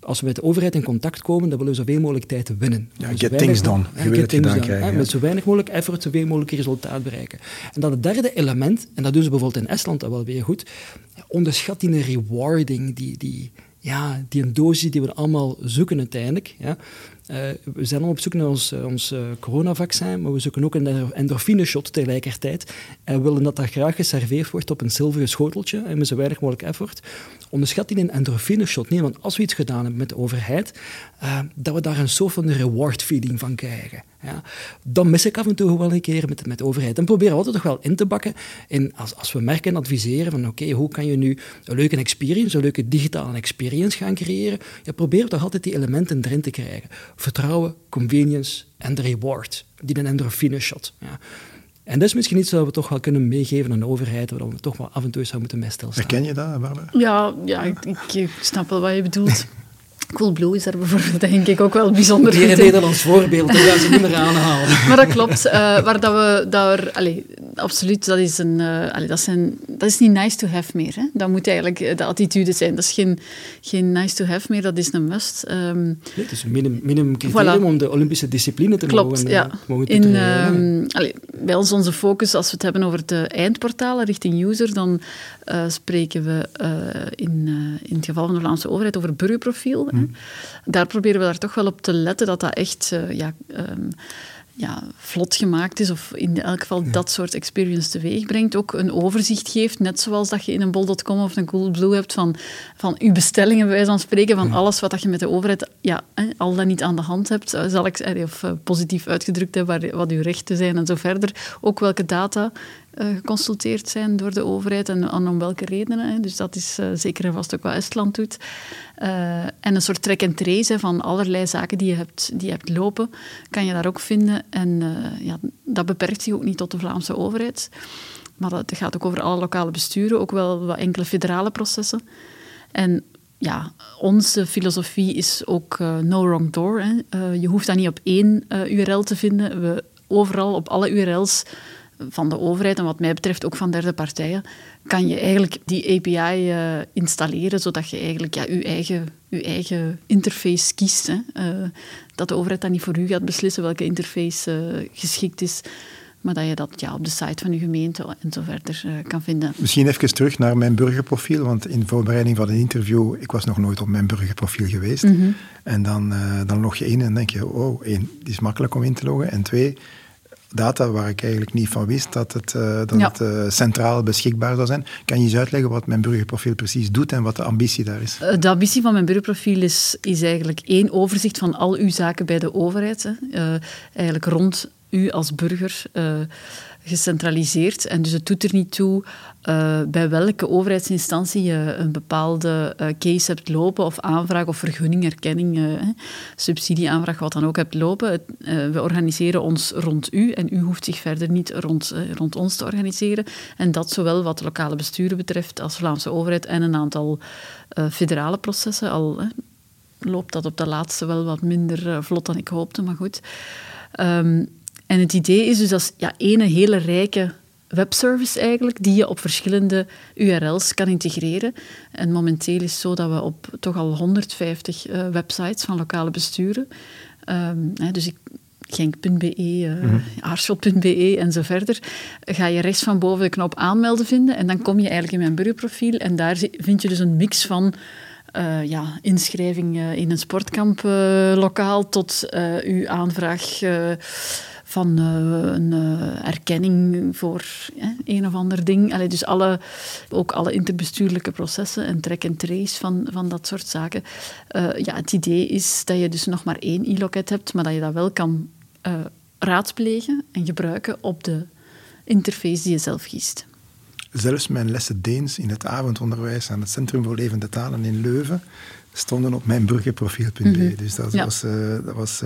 als we met de overheid in contact komen, dan willen we zoveel mogelijk tijd winnen. Ja, get things done. Je wil het gedaan krijgen. Met zo weinig mogelijk effort, zoveel mogelijk resultaat bereiken. En dan het derde element, en dat doen ze bijvoorbeeld in Estland dat wel weer goed, onderschat die rewarding, die, die, ja, die een dosis die we allemaal zoeken uiteindelijk. Ja. Uh, we zijn al op zoek naar ons, uh, ons uh, coronavaccin, maar we zoeken ook een endorfine-shot tegelijkertijd. En we willen dat dat graag geserveerd wordt op een zilveren schoteltje en met zo weinig mogelijk effort. Onderschat die een endorfine-shot niet, want als we iets gedaan hebben met de overheid, dat we daar een soort van reward-feeling van krijgen. Ja. Dan mis ik af en toe wel een keer met, met de overheid. En proberen we altijd toch wel in te bakken. En als, als we merken en adviseren van oké, hoe kan je nu een leuke experience, een leuke digitale experience gaan creëren, ja, probeer toch altijd die elementen erin te krijgen. Vertrouwen, convenience en de reward. Die een endorfine shot. Ja. En dat is misschien iets wat we toch wel kunnen meegeven aan de overheid, waar we toch wel af en toe zou moeten stilstaan. Herken je dat, Barbara? Ja, ja ik, ik snap wel wat je bedoelt. Coolblue is daar bijvoorbeeld denk ik ook wel bijzonder Die een Nederlands voorbeeld, dat gaan ze niet meer aanhalen. maar dat klopt. Uh, waar dat we daar, allee, absoluut, dat is, een, uh, allee, dat, zijn, dat is niet nice to have meer. Hè. Dat moet eigenlijk eh, de attitude zijn. Dat is geen, geen nice to have meer, dat is een must. Um, nee, het is een minimum, minimum criterium voilà. om de Olympische discipline te klopt, mogen, ja. mogen In, um, allee, bij ons onze focus, als we het hebben over de eindportalen richting user, dan uh, spreken we in, in het geval van de Vlaamse overheid over burgerprofiel. Hmm daar proberen we daar toch wel op te letten dat dat echt uh, ja, um, ja, vlot gemaakt is, of in elk geval dat soort experience teweeg brengt. Ook een overzicht geeft, net zoals dat je in een bol.com of een Coolblue hebt, van, van je bestellingen, bij wijze van spreken, van alles wat je met de overheid ja, al dan niet aan de hand hebt, zal ik, of uh, positief uitgedrukt hebben, wat uw rechten zijn en zo verder. Ook welke data geconsulteerd zijn door de overheid en, om welke redenen. Dus dat is zeker en vast ook wat Estland doet. en een soort track and trace van allerlei zaken die je, hebt, die hebt lopen, kan je daar ook vinden. En ja, dat beperkt zich ook niet tot de Vlaamse overheid. Maar dat gaat ook over alle lokale besturen, ook wel wat enkele federale processen. En ja, onze filosofie is ook no wrong door. Hè. Je hoeft dat niet op één URL te vinden. We, overal, op alle URL's van de overheid en wat mij betreft ook van derde partijen, kan je eigenlijk die API installeren, zodat je eigenlijk ja, je, eigen, je eigen interface kiest. Hè. dat de overheid dan niet voor u gaat beslissen welke interface geschikt is maar dat je dat ja, op de site van je gemeente en zo verder kan vinden. Misschien even terug naar mijn burgerprofiel, want in voorbereiding van een interview, ik was nog nooit op mijn burgerprofiel geweest. Mm -hmm. En dan, dan log je in en denk je, oh, één, die is makkelijk om in te loggen. En twee, data waar ik eigenlijk niet van wist dat het, uh, dat ja. het centraal beschikbaar zou zijn. Kan je eens uitleggen wat mijn burgerprofiel precies doet en wat de ambitie daar is? De ambitie van mijn burgerprofiel is, is eigenlijk één overzicht van al uw zaken bij de overheid. Hè. eigenlijk rond u als burger gecentraliseerd. En dus het doet er niet toe uh, bij welke overheidsinstantie je een bepaalde uh, case hebt lopen of aanvraag of vergunning, erkenning, subsidieaanvraag, wat dan ook hebt lopen. We organiseren ons rond u en u hoeft zich verder niet rond, rond ons te organiseren. En dat zowel wat lokale besturen betreft als Vlaamse overheid en een aantal federale processen. Al loopt dat op de laatste wel wat minder vlot dan ik hoopte, maar goed. Um, en het idee is dus als ja, ene hele rijke webservice eigenlijk, die je op verschillende URL's kan integreren. En momenteel is het zo dat we op toch al 150 uh, eh, websites van lokale besturen, um, hè, dus ik, genk.be, uh, mm aarschot.be en zo verder, ga je rechts van boven de knop aanmelden vinden en dan kom je eigenlijk in mijn burgerprofiel en daar vind je dus een mix van uh, ja, inschrijving in een sportkamplokaal tot uw aanvraag van uh, een uh, erkenning voor een of ander ding. Allee, dus alle, ook alle interbestuurlijke processen en track en trace van, van dat soort zaken. Uh, ja, het idee is dat je dus nog maar één e-loket hebt, maar dat je dat wel kan raadplegen en gebruiken op de interface die je zelf kiest. Zelfs mijn lessen Deens in het avondonderwijs aan het Centrum voor Levende Talen in Leuven stonden op mijn burgerprofiel.be. Mm -hmm. Dus dat ja. was, dat was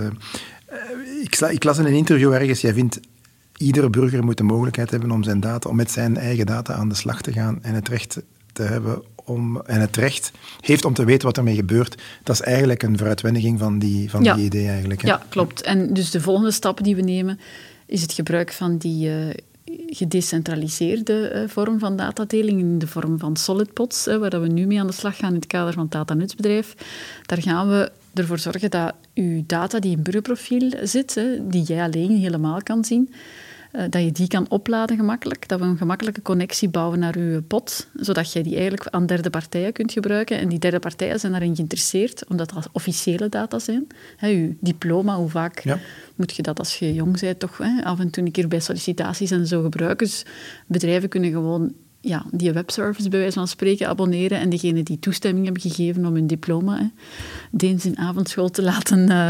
ik, ik las in een interview ergens, jij vindt iedere burger moet de mogelijkheid hebben om, zijn data, om met zijn eigen data aan de slag te gaan en het recht te hebben om, en het recht heeft om te weten wat ermee gebeurt. Dat is eigenlijk een vooruitwendiging van die, van die idee eigenlijk. Hè? Ja, klopt. En dus de volgende stap die we nemen is het gebruik van die uh, gedecentraliseerde uh, vorm van datadeling in de vorm van solidpods, uh, waar we nu mee aan de slag gaan in het kader van het datanutsbedrijf. Daar gaan we ervoor zorgen dat je data die in burgerprofiel zit, hè, die jij alleen helemaal kan zien, uh, dat je die kan opladen gemakkelijk. Dat we een gemakkelijke connectie bouwen naar je pot, zodat je die eigenlijk aan derde partijen kunt gebruiken. En die derde partijen zijn daarin geïnteresseerd, omdat dat officiële data zijn. Hè, je diploma, hoe vaak moet je dat als je jong bent toch hè, af en toe een keer bij sollicitaties en zo gebruiken. Dus bedrijven kunnen gewoon ja, die webservice bij wijze van spreken abonneren en degene die toestemming hebben gegeven om hun diploma hè, Deens in avondschool te laten uh,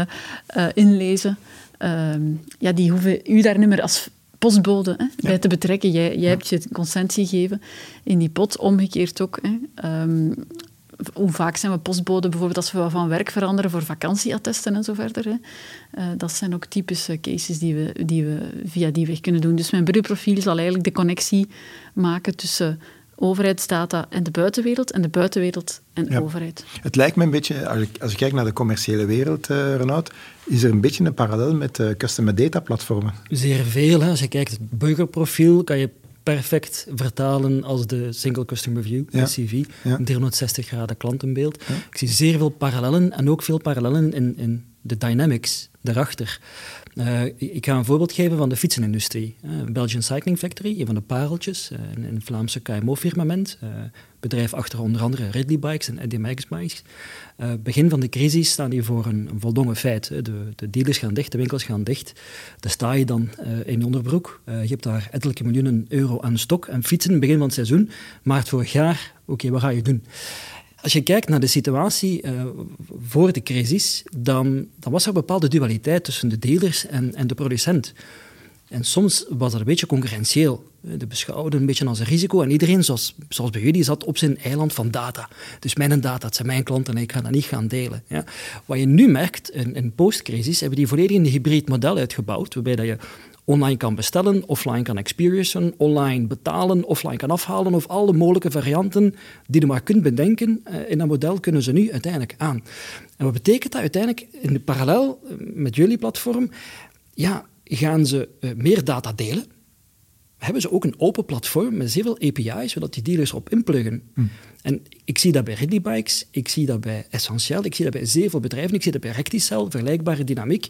uh, inlezen, uh, ja, die hoeven u daar niet meer als postbode hè, bij te betrekken. Jij, jij hebt je consentie gegeven in die pot, omgekeerd ook. Hè. Um, hoe vaak zijn we postbode bijvoorbeeld als we van werk veranderen voor vakantieattesten en zo verder. Hè. Uh, dat zijn ook typische cases die we, die we via die weg kunnen doen. Dus mijn beroepsprofiel zal eigenlijk de connectie maken tussen overheidsdata en de buitenwereld en de buitenwereld en ja. overheid. Het lijkt me een beetje, als ik, als ik kijk naar de commerciële wereld, uh, Renaud, is er een beetje een parallel met uh, customer data platformen. Zeer veel. Hè. Als je kijkt, het burgerprofiel kan je perfect vertalen als de Single Customer View, ja. CV, ja. 360 graden klantenbeeld. Ja. Ik zie zeer veel parallellen en ook veel parallellen in, in de dynamics daarachter. Uh, ik ga een voorbeeld geven van de fietsenindustrie. Uh, Belgian Cycling Factory, een van de pareltjes, uh, een, Vlaamse KMO-firmament. bedrijf achter onder andere Ridley Bikes en EDMX Bikes. begin van de crisis staan die voor een, een voldongen feit. De, de, dealers gaan dicht, de winkels gaan dicht. Daar sta je dan in onderbroek. je hebt daar ettelijke miljoenen euro aan stok en fietsen, begin van het seizoen. Maar het vorig jaar, oké, wat ga je doen? Als je kijkt naar de situatie uh, voor de crisis, dan, was er een bepaalde dualiteit tussen de dealers en, en de producent. En soms was dat een beetje concurrentieel. De beschouwden een beetje als een risico. En iedereen, zoals, zoals bij jullie, zat op zijn eiland van data. Dus mijn data, het zijn mijn klanten en ik ga dat niet gaan delen. Ja. Wat je nu merkt, in, in postcrisis, hebben die volledig een hybrid model uitgebouwd, waarbij dat je online kan bestellen, offline kan experiencen, online betalen, offline kan afhalen, of alle mogelijke varianten die je maar kunt bedenken in dat model, kunnen ze nu uiteindelijk aan. En wat betekent dat uiteindelijk in de parallel met jullie platform? Ja, gaan ze uh, meer data delen. Hebben ze ook een open platform met zeer veel API's, zodat die dealers op inpluggen. Hm. En ik zie dat bij Ridley Bikes, ik zie dat bij Essentiel, ik zie dat bij zeer veel bedrijven, ik zie dat bij Recticel, vergelijkbare dynamiek.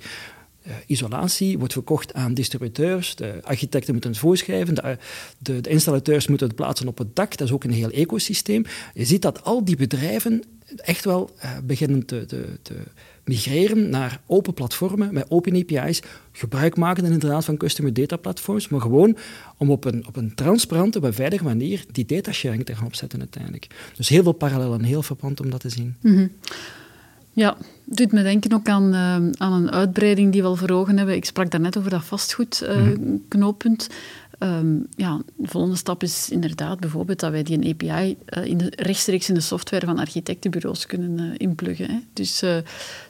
Uh, isolatie wordt verkocht aan distributeurs, de architecten moeten het voorschrijven, de, de, installateurs moeten het plaatsen op het dak, dat is ook een heel ecosysteem. Je ziet dat al die bedrijven echt wel uh, beginnen te, te, migreren naar open platformen met open API's, gebruik maken inderdaad van customer data platforms, maar gewoon om op een, op een transparante, maar veilige manier die data sharing te gaan opzetten uiteindelijk. Dus heel veel parallel en heel verband om dat te zien. -hmm. Ja, doet me denken ook aan, uh, aan een uitbreiding die we al voor ogen hebben. Ik sprak daarnet over dat vastgoedknooppunt. Uh, Um, ja, de volgende stap is inderdaad bijvoorbeeld dat wij die een API uh, in de, rechtstreeks in de software van architectenbureaus kunnen uh, inpluggen. Hè. Dus uh,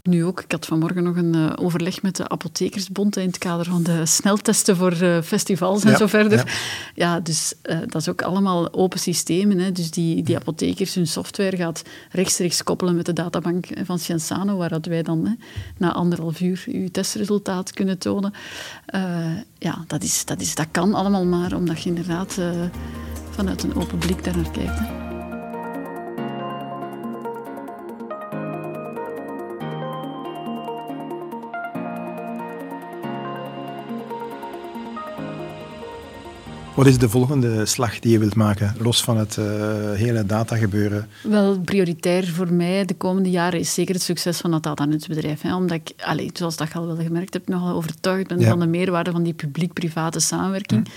nu ook, ik had vanmorgen nog een overleg met de Apothekersbond in het kader van de sneltesten voor festivals en ja, zo verder. Ja, ja dus dat is ook allemaal open systemen. Hè. Dus die, die apothekers, hun software gaat rechtstreeks koppelen met de databank van Cienzano, waar dat wij dan hè, na anderhalf uur uw testresultaat kunnen tonen. ja, dat, is, dat, is, dat kan allemaal maar omdat je inderdaad uh, vanuit een open blik daar naar kijkt. Wat is de volgende slag die je wilt maken, los van het uh, hele datagebeuren? Wel, prioritair voor mij de komende jaren is zeker het succes van dat datanutsbedrijf. Hè, omdat ik, allez, zoals dat je al wel gemerkt hebt, nogal overtuigd ben ja. van de meerwaarde van die publiek-private samenwerking.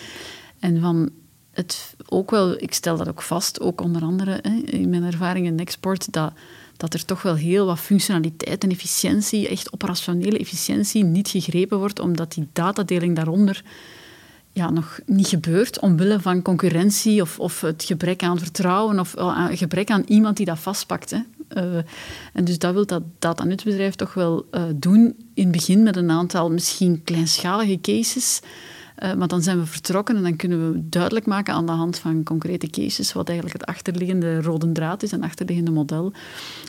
En van het ook wel, ik stel dat ook vast, ook onder andere hè, in mijn ervaring in export, dat, dat er toch wel heel wat functionaliteit en efficiëntie, echt operationele efficiëntie, niet gegrepen wordt, omdat die datadeling daaronder ja, nog niet gebeurt, omwille van concurrentie of, of het gebrek aan vertrouwen of uh, gebrek aan iemand die dat vastpakt. Hè. Uh, en dus dat wil dat datanutsbedrijf toch wel uh, doen, in het begin met een aantal misschien kleinschalige cases, maar dan zijn we vertrokken en dan kunnen we duidelijk maken aan de hand van concrete cases wat eigenlijk het achterliggende rode draad is, een achterliggende model.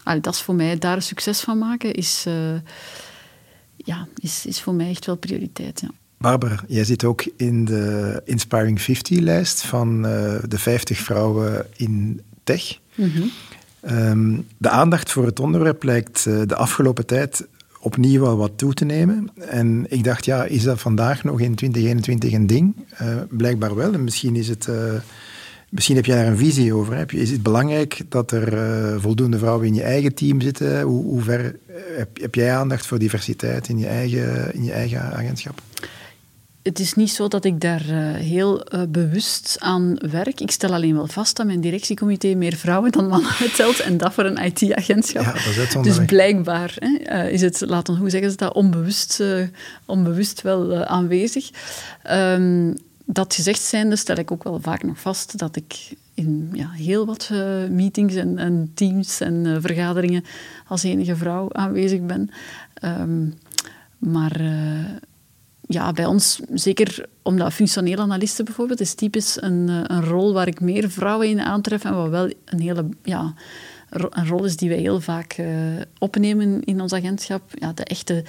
Allee, dat is voor mij, daar succes van maken, is, ja, is, is voor mij echt wel prioriteit. Ja. Barbara, jij zit ook in de Inspiring 50-lijst van uh, de 50 vrouwen in tech. Mm -hmm. um, de aandacht voor het onderwerp lijkt de afgelopen tijd opnieuw wel wat toe te nemen. En ik dacht, ja, is dat vandaag nog in 2021 een ding? Uh, blijkbaar wel. En misschien is het... Misschien heb jij daar een visie over. Hè? Is het belangrijk dat er uh, voldoende vrouwen in je eigen team zitten? Hoe, hoe ver heb, heb, jij aandacht voor diversiteit in je eigen, in je eigen agentschap? Het is niet zo dat ik daar uh, heel uh, bewust aan werk. Ik stel alleen wel vast dat mijn directiecomité meer vrouwen dan mannen telt en dat voor een IT-agentschap. Ja, dat is dus blijkbaar hè, uh, is het, laten hoe zeggen ze dat, onbewust, onbewust wel aanwezig. Um, dat gezegd zijnde stel ik ook wel vaak nog vast dat ik in ja, heel wat meetings en, en, teams en vergaderingen als enige vrouw aanwezig ben. Um, maar ja, bij ons, zeker omdat functioneel analisten bijvoorbeeld, is typisch een, eh, een rol waar ik meer vrouwen in aantref en wat wel een hele, ja, een rol is die wij heel vaak uh, opnemen in ons agentschap. Ja, de echte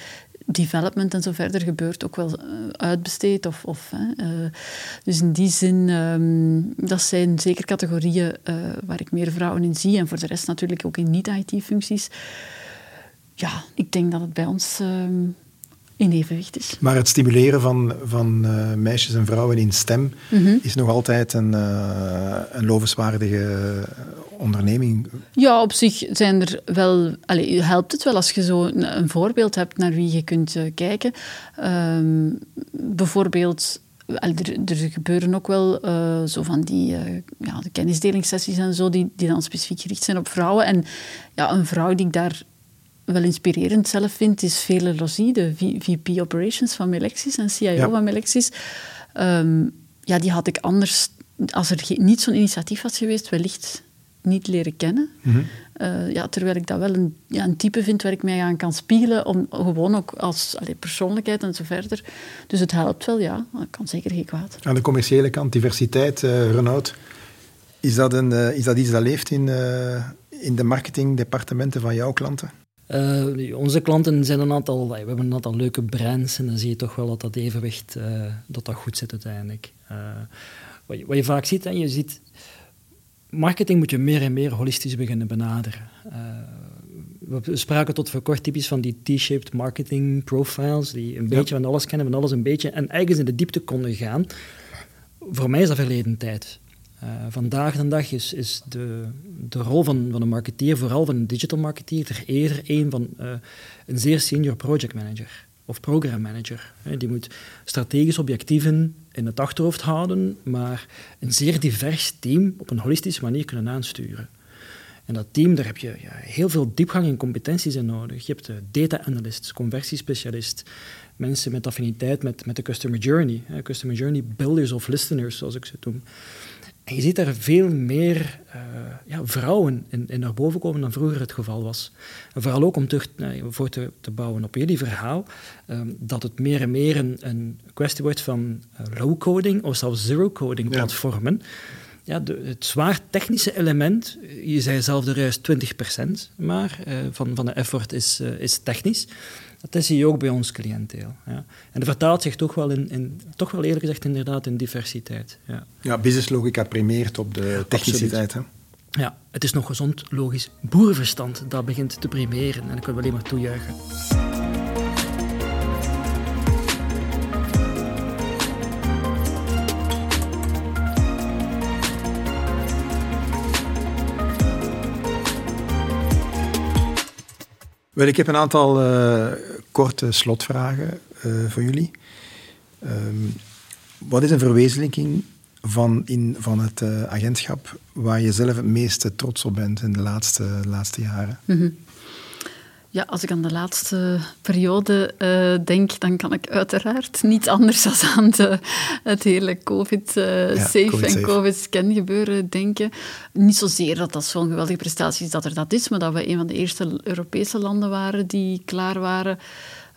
development en zo verder gebeurt ook wel uh, uitbesteed. Of, of, uh, dus in die zin, um, dat zijn zeker categorieën waar ik meer vrouwen in zie. En voor de rest natuurlijk ook in niet-IT-functies. Ja, ik denk dat het bij ons um, in evenwicht is. Maar het stimuleren van, van uh, meisjes en vrouwen in STEM mm -hmm. is nog altijd een, uh, een lovenswaardige onderneming. Ja, op zich zijn er wel, allez, helpt het wel als je zo een, een voorbeeld hebt naar wie je kunt uh, kijken. Um, bijvoorbeeld er, er, gebeuren ook wel uh, zo van die uh, ja, de kennisdelingssessies en zo, die, die dan specifiek gericht zijn op vrouwen. En ja, een vrouw die ik daar wel inspirerend zelf vind, is Vele Losie, de VP Operations van Melexis en CIO van Melexis. Ehm, ja, die had ik anders, als er niet zo'n initiatief was geweest, wellicht niet leren kennen. Mhm. Eh, ja, terwijl ik dat wel een, ja, een type vind waar ik mij aan kan spiegelen, om, gewoon ook als allee, persoonlijkheid en zo verder. Dus het helpt wel, ja. Dat kan zeker geen kwaad. Aan de commerciële kant, diversiteit, uh, Renaud. Is dat, een, uh, is dat iets dat leeft in, in de marketingdepartementen van jouw klanten? Onze klanten zijn een aantal, we hebben een aantal leuke brands en dan zie je toch wel dat dat evenwicht dat dat goed zit uiteindelijk. Wat je, wat, je, vaak ziet, hè, je ziet marketing moet je meer en meer holistisch beginnen benaderen. We spraken tot voor kort typisch van die T-shaped marketing profiles, die een beetje van alles kennen, van alles een beetje, en ergens in de diepte konden gaan. Voor mij is dat verleden tijd. Uh, vandaag de dag is, de, de rol van, van een marketeer, vooral van een digital marketeer, er eerder een van uh, een zeer senior project manager of programmanager. Die moet strategische objectieven in het achterhoofd houden, maar een zeer divers team op een holistische manier kunnen aansturen. En dat team, daar heb je ja, heel veel diepgang en competenties in nodig. Je hebt de data analyst, conversiespecialist, mensen met affiniteit met, met de customer journey, customer journey builders of listeners, zoals ik ze noem. En je ziet daar veel meer uh, ja, vrouwen in, in, naar boven komen dan vroeger het geval was. En vooral ook om terug uh, voor te, te, bouwen op jullie verhaal, um, dat het meer en meer een, een kwestie wordt van uh, low-coding of zelfs zero-coding platformen. Ja. de, het zwaar technische element, je zei zelf er juist 20% maar van, van de effort is, is technisch. Dat zie je ook bij ons cliënteel. Ja. En dat vertaalt zich toch wel, in, in, toch wel eerlijk gezegd inderdaad in diversiteit. Ja, ja businesslogica primeert op de techniciteit. Hè? Ja, het is nog gezond, logisch boerenverstand dat begint te primeren. En ik kan alleen maar toejuichen. Wel, ik heb een aantal uh, korte slotvragen uh, voor jullie. Um, wat is een verwezenlijking van, in, van het uh, agentschap waar je zelf het meeste trots op bent in de laatste, laatste jaren? -hmm. Ja, als ik aan de laatste periode uh, denk, dan kan ik uiteraard niet anders dan aan de, het hele COVID-safe uh, ja, en COVID-scan gebeuren denken. Niet zozeer dat dat zo'n geweldige prestatie is dat er dat is, maar dat we een van de eerste Europese landen waren die klaar waren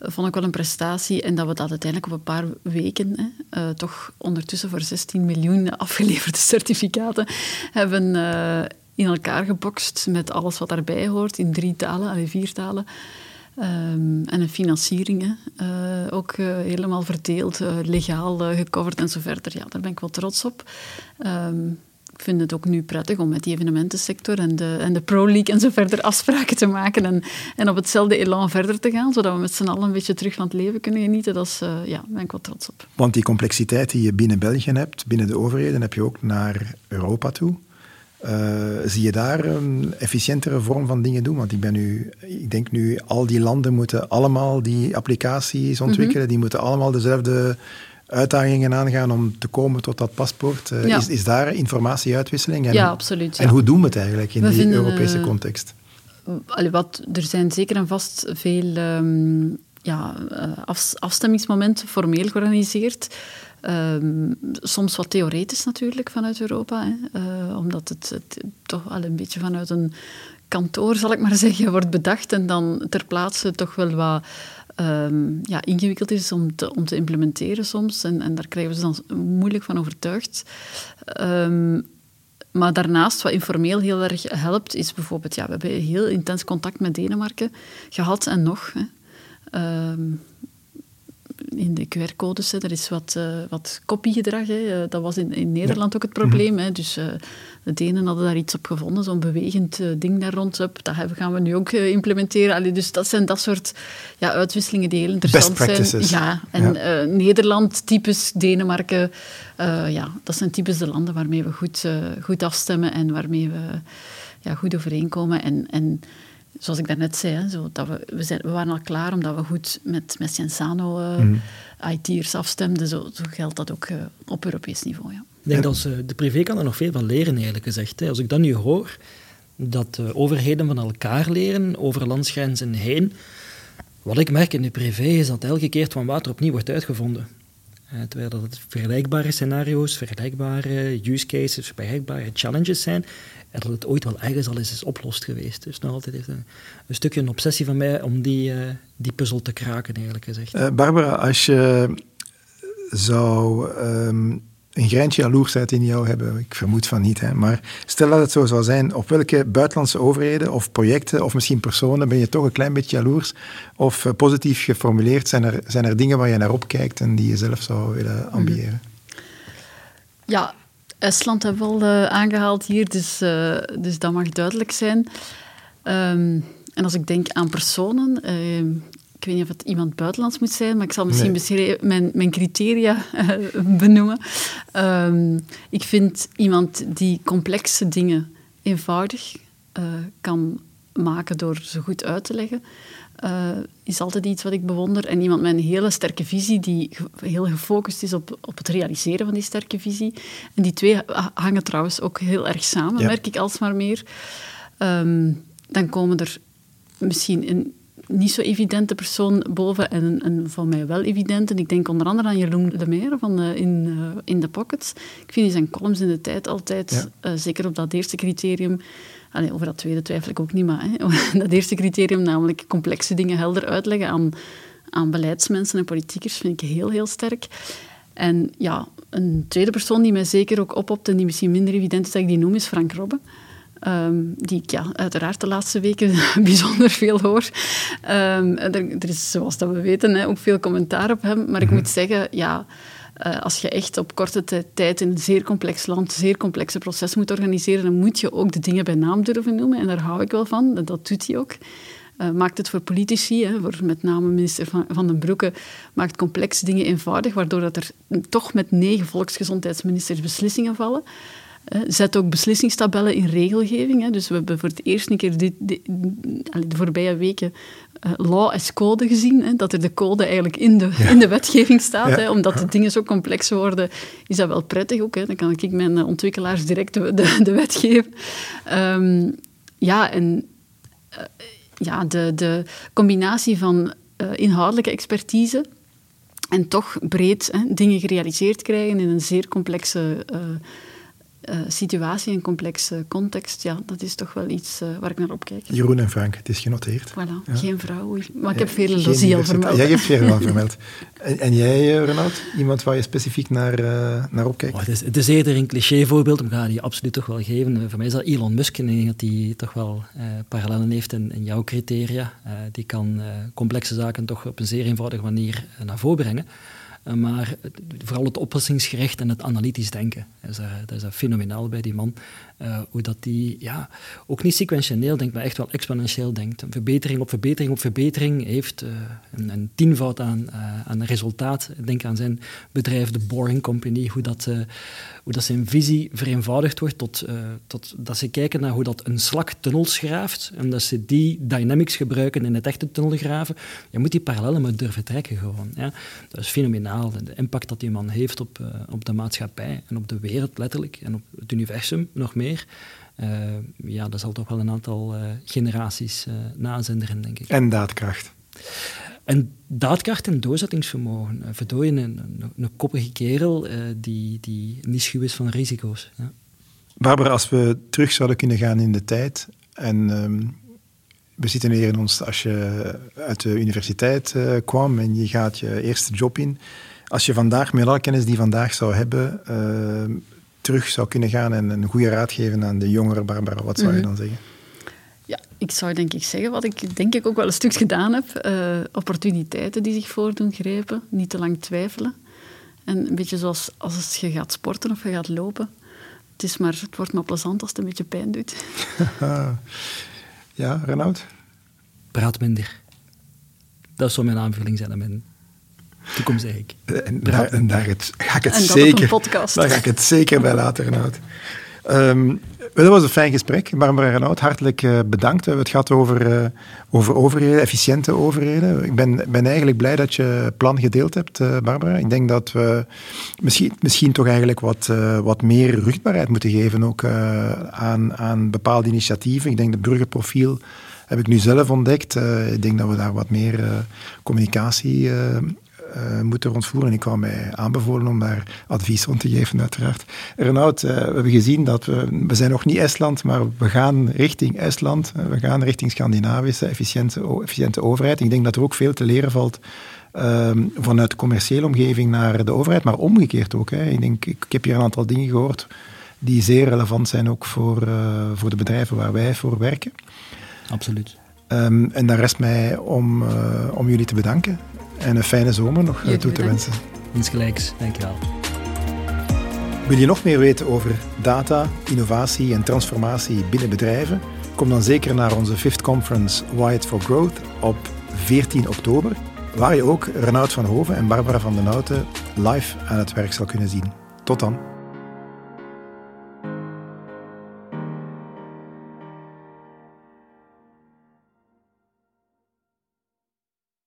vond ik wel een prestatie. En dat we dat uiteindelijk op een paar weken, hè, uh, toch ondertussen voor 16 miljoen afgeleverde certificaten, hebben in elkaar gebokst met alles wat daarbij hoort, in drie talen, allee, vier talen. Um, en een financiering, uh, ook helemaal verdeeld, legaal gecoverd en zo verder. Ja, daar ben ik wel trots op. Um, ik vind het ook nu prettig om met die evenementensector en de, en de Pro League en zo verder afspraken te maken en, en op hetzelfde elan verder te gaan, zodat we met z'n allen een beetje terug van het leven kunnen genieten. Uh, ja, daar ben ik wel trots op. Want die complexiteit die je binnen België hebt, binnen de overheden, heb je ook naar Europa toe. Uh, zie je daar een efficiëntere vorm van dingen doen? Want ik, ben nu, ik denk nu, al die landen moeten allemaal die applicaties ontwikkelen, mhm. die moeten allemaal dezelfde uitdagingen aangaan om te komen tot dat paspoort. Uh, is, is daar informatieuitwisseling? En, ja, absoluut. En hoe doen we het eigenlijk in die Europese context? Allee, wat, er zijn zeker en vast veel um, ja, af, afstemmingsmomenten formeel georganiseerd. Um, soms wat theoretisch natuurlijk vanuit Europa, hè, uh, omdat het, het, toch wel een beetje vanuit een kantoor, zal ik maar zeggen, wordt bedacht en dan ter plaatse toch wel wat um, ja, ingewikkeld is om te, om te implementeren soms. En, en daar krijgen we ze dan moeilijk van overtuigd. Um, maar daarnaast, wat informeel heel erg helpt, is bijvoorbeeld... Ja, we hebben heel intens contact met Denemarken gehad en nog. Hè. Um, in de QR-codes, er is wat, uh, wat kopiegedrag. Hè. Eh, dat was in, in Nederland ook het probleem. Mhm. Hè. Dus uh, de Denen hadden daar iets op gevonden, zo'n bewegend ding daar rond. Dat gaan we nu ook implementeren. Allee, dus dat zijn dat soort ja, uitwisselingen die heel interessant zijn. Ja, en ja. Nederland, types Denemarken, ja, dat zijn types de landen waarmee we goed, goed afstemmen en waarmee we ja, goed overeenkomen. En, en zoals ik daarnet zei, hè, zo, dat we, we, zijn, we waren al klaar omdat we goed met, met Cienzano uh, mm. IT'ers afstemden. Zo, zo, geldt dat ook uh, op Europees niveau. Ja. Ik denk dat ze, de privé kan er nog veel van leren, eerlijk gezegd. Hè. Als ik dat nu hoor, dat de overheden van elkaar leren over landsgrenzen heen. Wat ik merk in de privé is dat elke keer van water opnieuw wordt uitgevonden. Uh, terwijl dat het vergelijkbare scenario's, vergelijkbare use cases, vergelijkbare challenges zijn, en dat het ooit wel ergens al eens is oplost geweest. Dus nog altijd een, een stukje een obsessie van mij om die, uh, die puzzel te kraken, eigenlijk gezegd. Uh, Barbara, als je zou um, een greintje jaloersheid in jou hebben, ik vermoed van niet, hè, maar stel dat het zo zou zijn, op welke buitenlandse overheden of projecten of misschien personen ben je toch een klein beetje jaloers? Of uh, positief geformuleerd, zijn er, zijn er dingen waar je naar opkijkt en die je zelf zou willen ambiëren? Ja, Estland hebben we al uh, aangehaald hier, dus, uh, dus dat mag duidelijk zijn. Um, en als ik denk aan personen, uh, ik weet niet of het iemand buitenlands moet zijn, maar ik zal misschien nee. mijn, mijn criteria benoemen. Um, ik vind iemand die complexe dingen eenvoudig kan maken door ze goed uit te leggen. Uh, is altijd iets wat ik bewonder. En iemand met een hele sterke visie, die heel gefocust is op, op het realiseren van die sterke visie. En die twee hangen trouwens ook heel erg samen, ja. merk ik alsmaar meer. Um, dan komen er misschien een niet zo evidente persoon boven en een, voor mij wel evidente. Ik denk onder andere aan Jeroen de Meer van uh, in, uh, in The Pockets. Ik vind zijn columns in de tijd altijd, ja. uh, zeker op dat eerste criterium, Allee, over dat tweede twijfel ik ook niet, maar hè, dat eerste criterium, namelijk complexe dingen helder uitleggen aan, aan beleidsmensen en politiekers, vind ik heel, heel sterk. En ja, een tweede persoon die mij zeker ook opopt en die misschien minder evident is dat ik die noem, is Frank Robbe. Um, die ik ja, uiteraard de laatste weken bijzonder veel hoor. Um, er, er, is, zoals dat we weten, hè, ook veel commentaar op hem. Maar ik moet zeggen, ja, uh, als je echt op korte tijd in een zeer complex land, zeer complexe proces moet organiseren, dan moet je ook de dingen bij naam durven noemen. En daar hou ik wel van. Dat doet hij ook. Uh, maakt het voor politici, hè, voor met name minister Van, van den Broeke, maakt complexe dingen eenvoudig, waardoor dat er toch met negen volksgezondheidsministers beslissingen vallen. Zet ook beslissingstabellen in regelgeving. Dus we hebben voor het eerst een keer dit, dit, de voorbije weken uh, law as code gezien. Dat er de code eigenlijk in de, ja. in de wetgeving staat. Ja. Omdat de dingen zo complex worden, is dat wel prettig ook. Dan kan ik mijn ontwikkelaars direct de, de, de wet geven. Um, ja, en uh, ja, de, de combinatie van uh, inhoudelijke expertise en toch breed hè, dingen gerealiseerd krijgen in een zeer complexe uh, situatie, een complexe context, ja, dat is toch wel iets uh, waar ik naar opkijk. Jeroen en Frank, het is genoteerd. Voilà, ja. geen vrouw. Maar ik heb veel Lozie al vermeld. Jij hebt veel al vermeld. En, en jij, Renaud? Iemand waar je specifiek naar, uh, naar opkijkt? Oh, het, is, het is eerder een clichévoorbeeld, maar ik ga die absoluut toch wel geven. Voor mij is dat Elon Musk, en ik denk dat hij toch wel parallellen heeft in, in jouw criteria. die kan complexe zaken toch op een zeer eenvoudige manier naar voren brengen. Maar vooral het oplossingsgericht en het analytisch denken, dat is, dat is fenomenaal bij die man. Uh, hoe dat die ja, ook niet sequentieel denkt, maar echt wel exponentieel denkt. Verbetering op verbetering op verbetering heeft uh, een, een, tienvoud aan, uh, aan resultaat. Denk aan zijn bedrijf, de Boring Company, hoe dat, hoe dat zijn visie vereenvoudigd wordt tot, tot dat ze kijken naar hoe dat een slak tunnels graaft en dat ze die dynamics gebruiken in het echte tunnelgraven. Je moet die parallellen maar durven trekken gewoon. Ja. Dat is fenomenaal. De impact dat die man heeft op, op de maatschappij en op de wereld letterlijk en op het universum nog meer. Uh, ja, dat zal toch wel een aantal uh, generaties uh, nazinderen, denk ik. En daadkracht. En daadkracht en doorzettingsvermogen. Verdooien een, een, een koppige kerel die, die niet schuw is van risico's. Ja. Barbara, als we terug zouden kunnen gaan in de tijd en um, we zitten hier in ons, als je uit de universiteit kwam en je gaat je eerste job in, als je vandaag met alle kennis die je vandaag zou hebben, ehm, terug zou kunnen gaan en een goede raad geven aan de jongere Barbara, wat zou je dan zeggen? Ja, ik zou denk ik zeggen wat ik denk ik ook wel een stuk gedaan heb. Uh, opportuniteiten die zich voordoen grijpen, niet te lang twijfelen. En een beetje zoals als je gaat sporten of je gaat lopen. Het, is maar, het wordt maar plezant als het een beetje pijn doet. ja, Renaud? Praat minder. Dat zou mijn aanvulling zijn aan mijn toekomst, zeg ik. En daar, en daar het, ga ik het zeker, daar ga ik het zeker bij laten, Renaud. Ehm, dat was een fijn gesprek. Barbara Renaud, hartelijk uh, bedankt. We hebben het gehad over, uh, over overheden, efficiënte overheden. Ik ben, ben eigenlijk blij dat je plan gedeeld hebt, uh, Barbara. Ik denk dat we misschien, misschien toch eigenlijk wat, wat meer rugbaarheid moeten geven ook aan, aan bepaalde initiatieven. Ik denk dat burgerprofiel heb ik nu zelf ontdekt. ik denk dat we daar wat meer communicatie uh, moeten rondvoeren. Ik kwam mij aanbevolen om daar advies rond te geven, uiteraard. Renaud, uh, we hebben gezien dat we, we zijn nog niet Estland, maar we gaan richting Estland. Uh, we gaan richting Scandinavische efficiënte, efficiënte overheid. Ik denk dat er ook veel te leren valt ehm, vanuit de commerciële omgeving naar de overheid, maar omgekeerd ook. Hè. Ik, denk, ik, heb hier een aantal dingen gehoord die zeer relevant zijn ook voor, voor de bedrijven waar wij voor werken. Absoluut. Um, en dan rest mij om, om jullie te bedanken en een fijne zomer nog eh, toe te wensen. Insgelijks, dankjewel. Wil je nog meer weten over data, innovatie en transformatie binnen bedrijven? Kom dan zeker naar onze Fifth Conference Wired for Growth op 14 oktober, waar je ook Renaud van Hoven en Barbara van den Houten live aan het werk zal kunnen zien. Tot dan.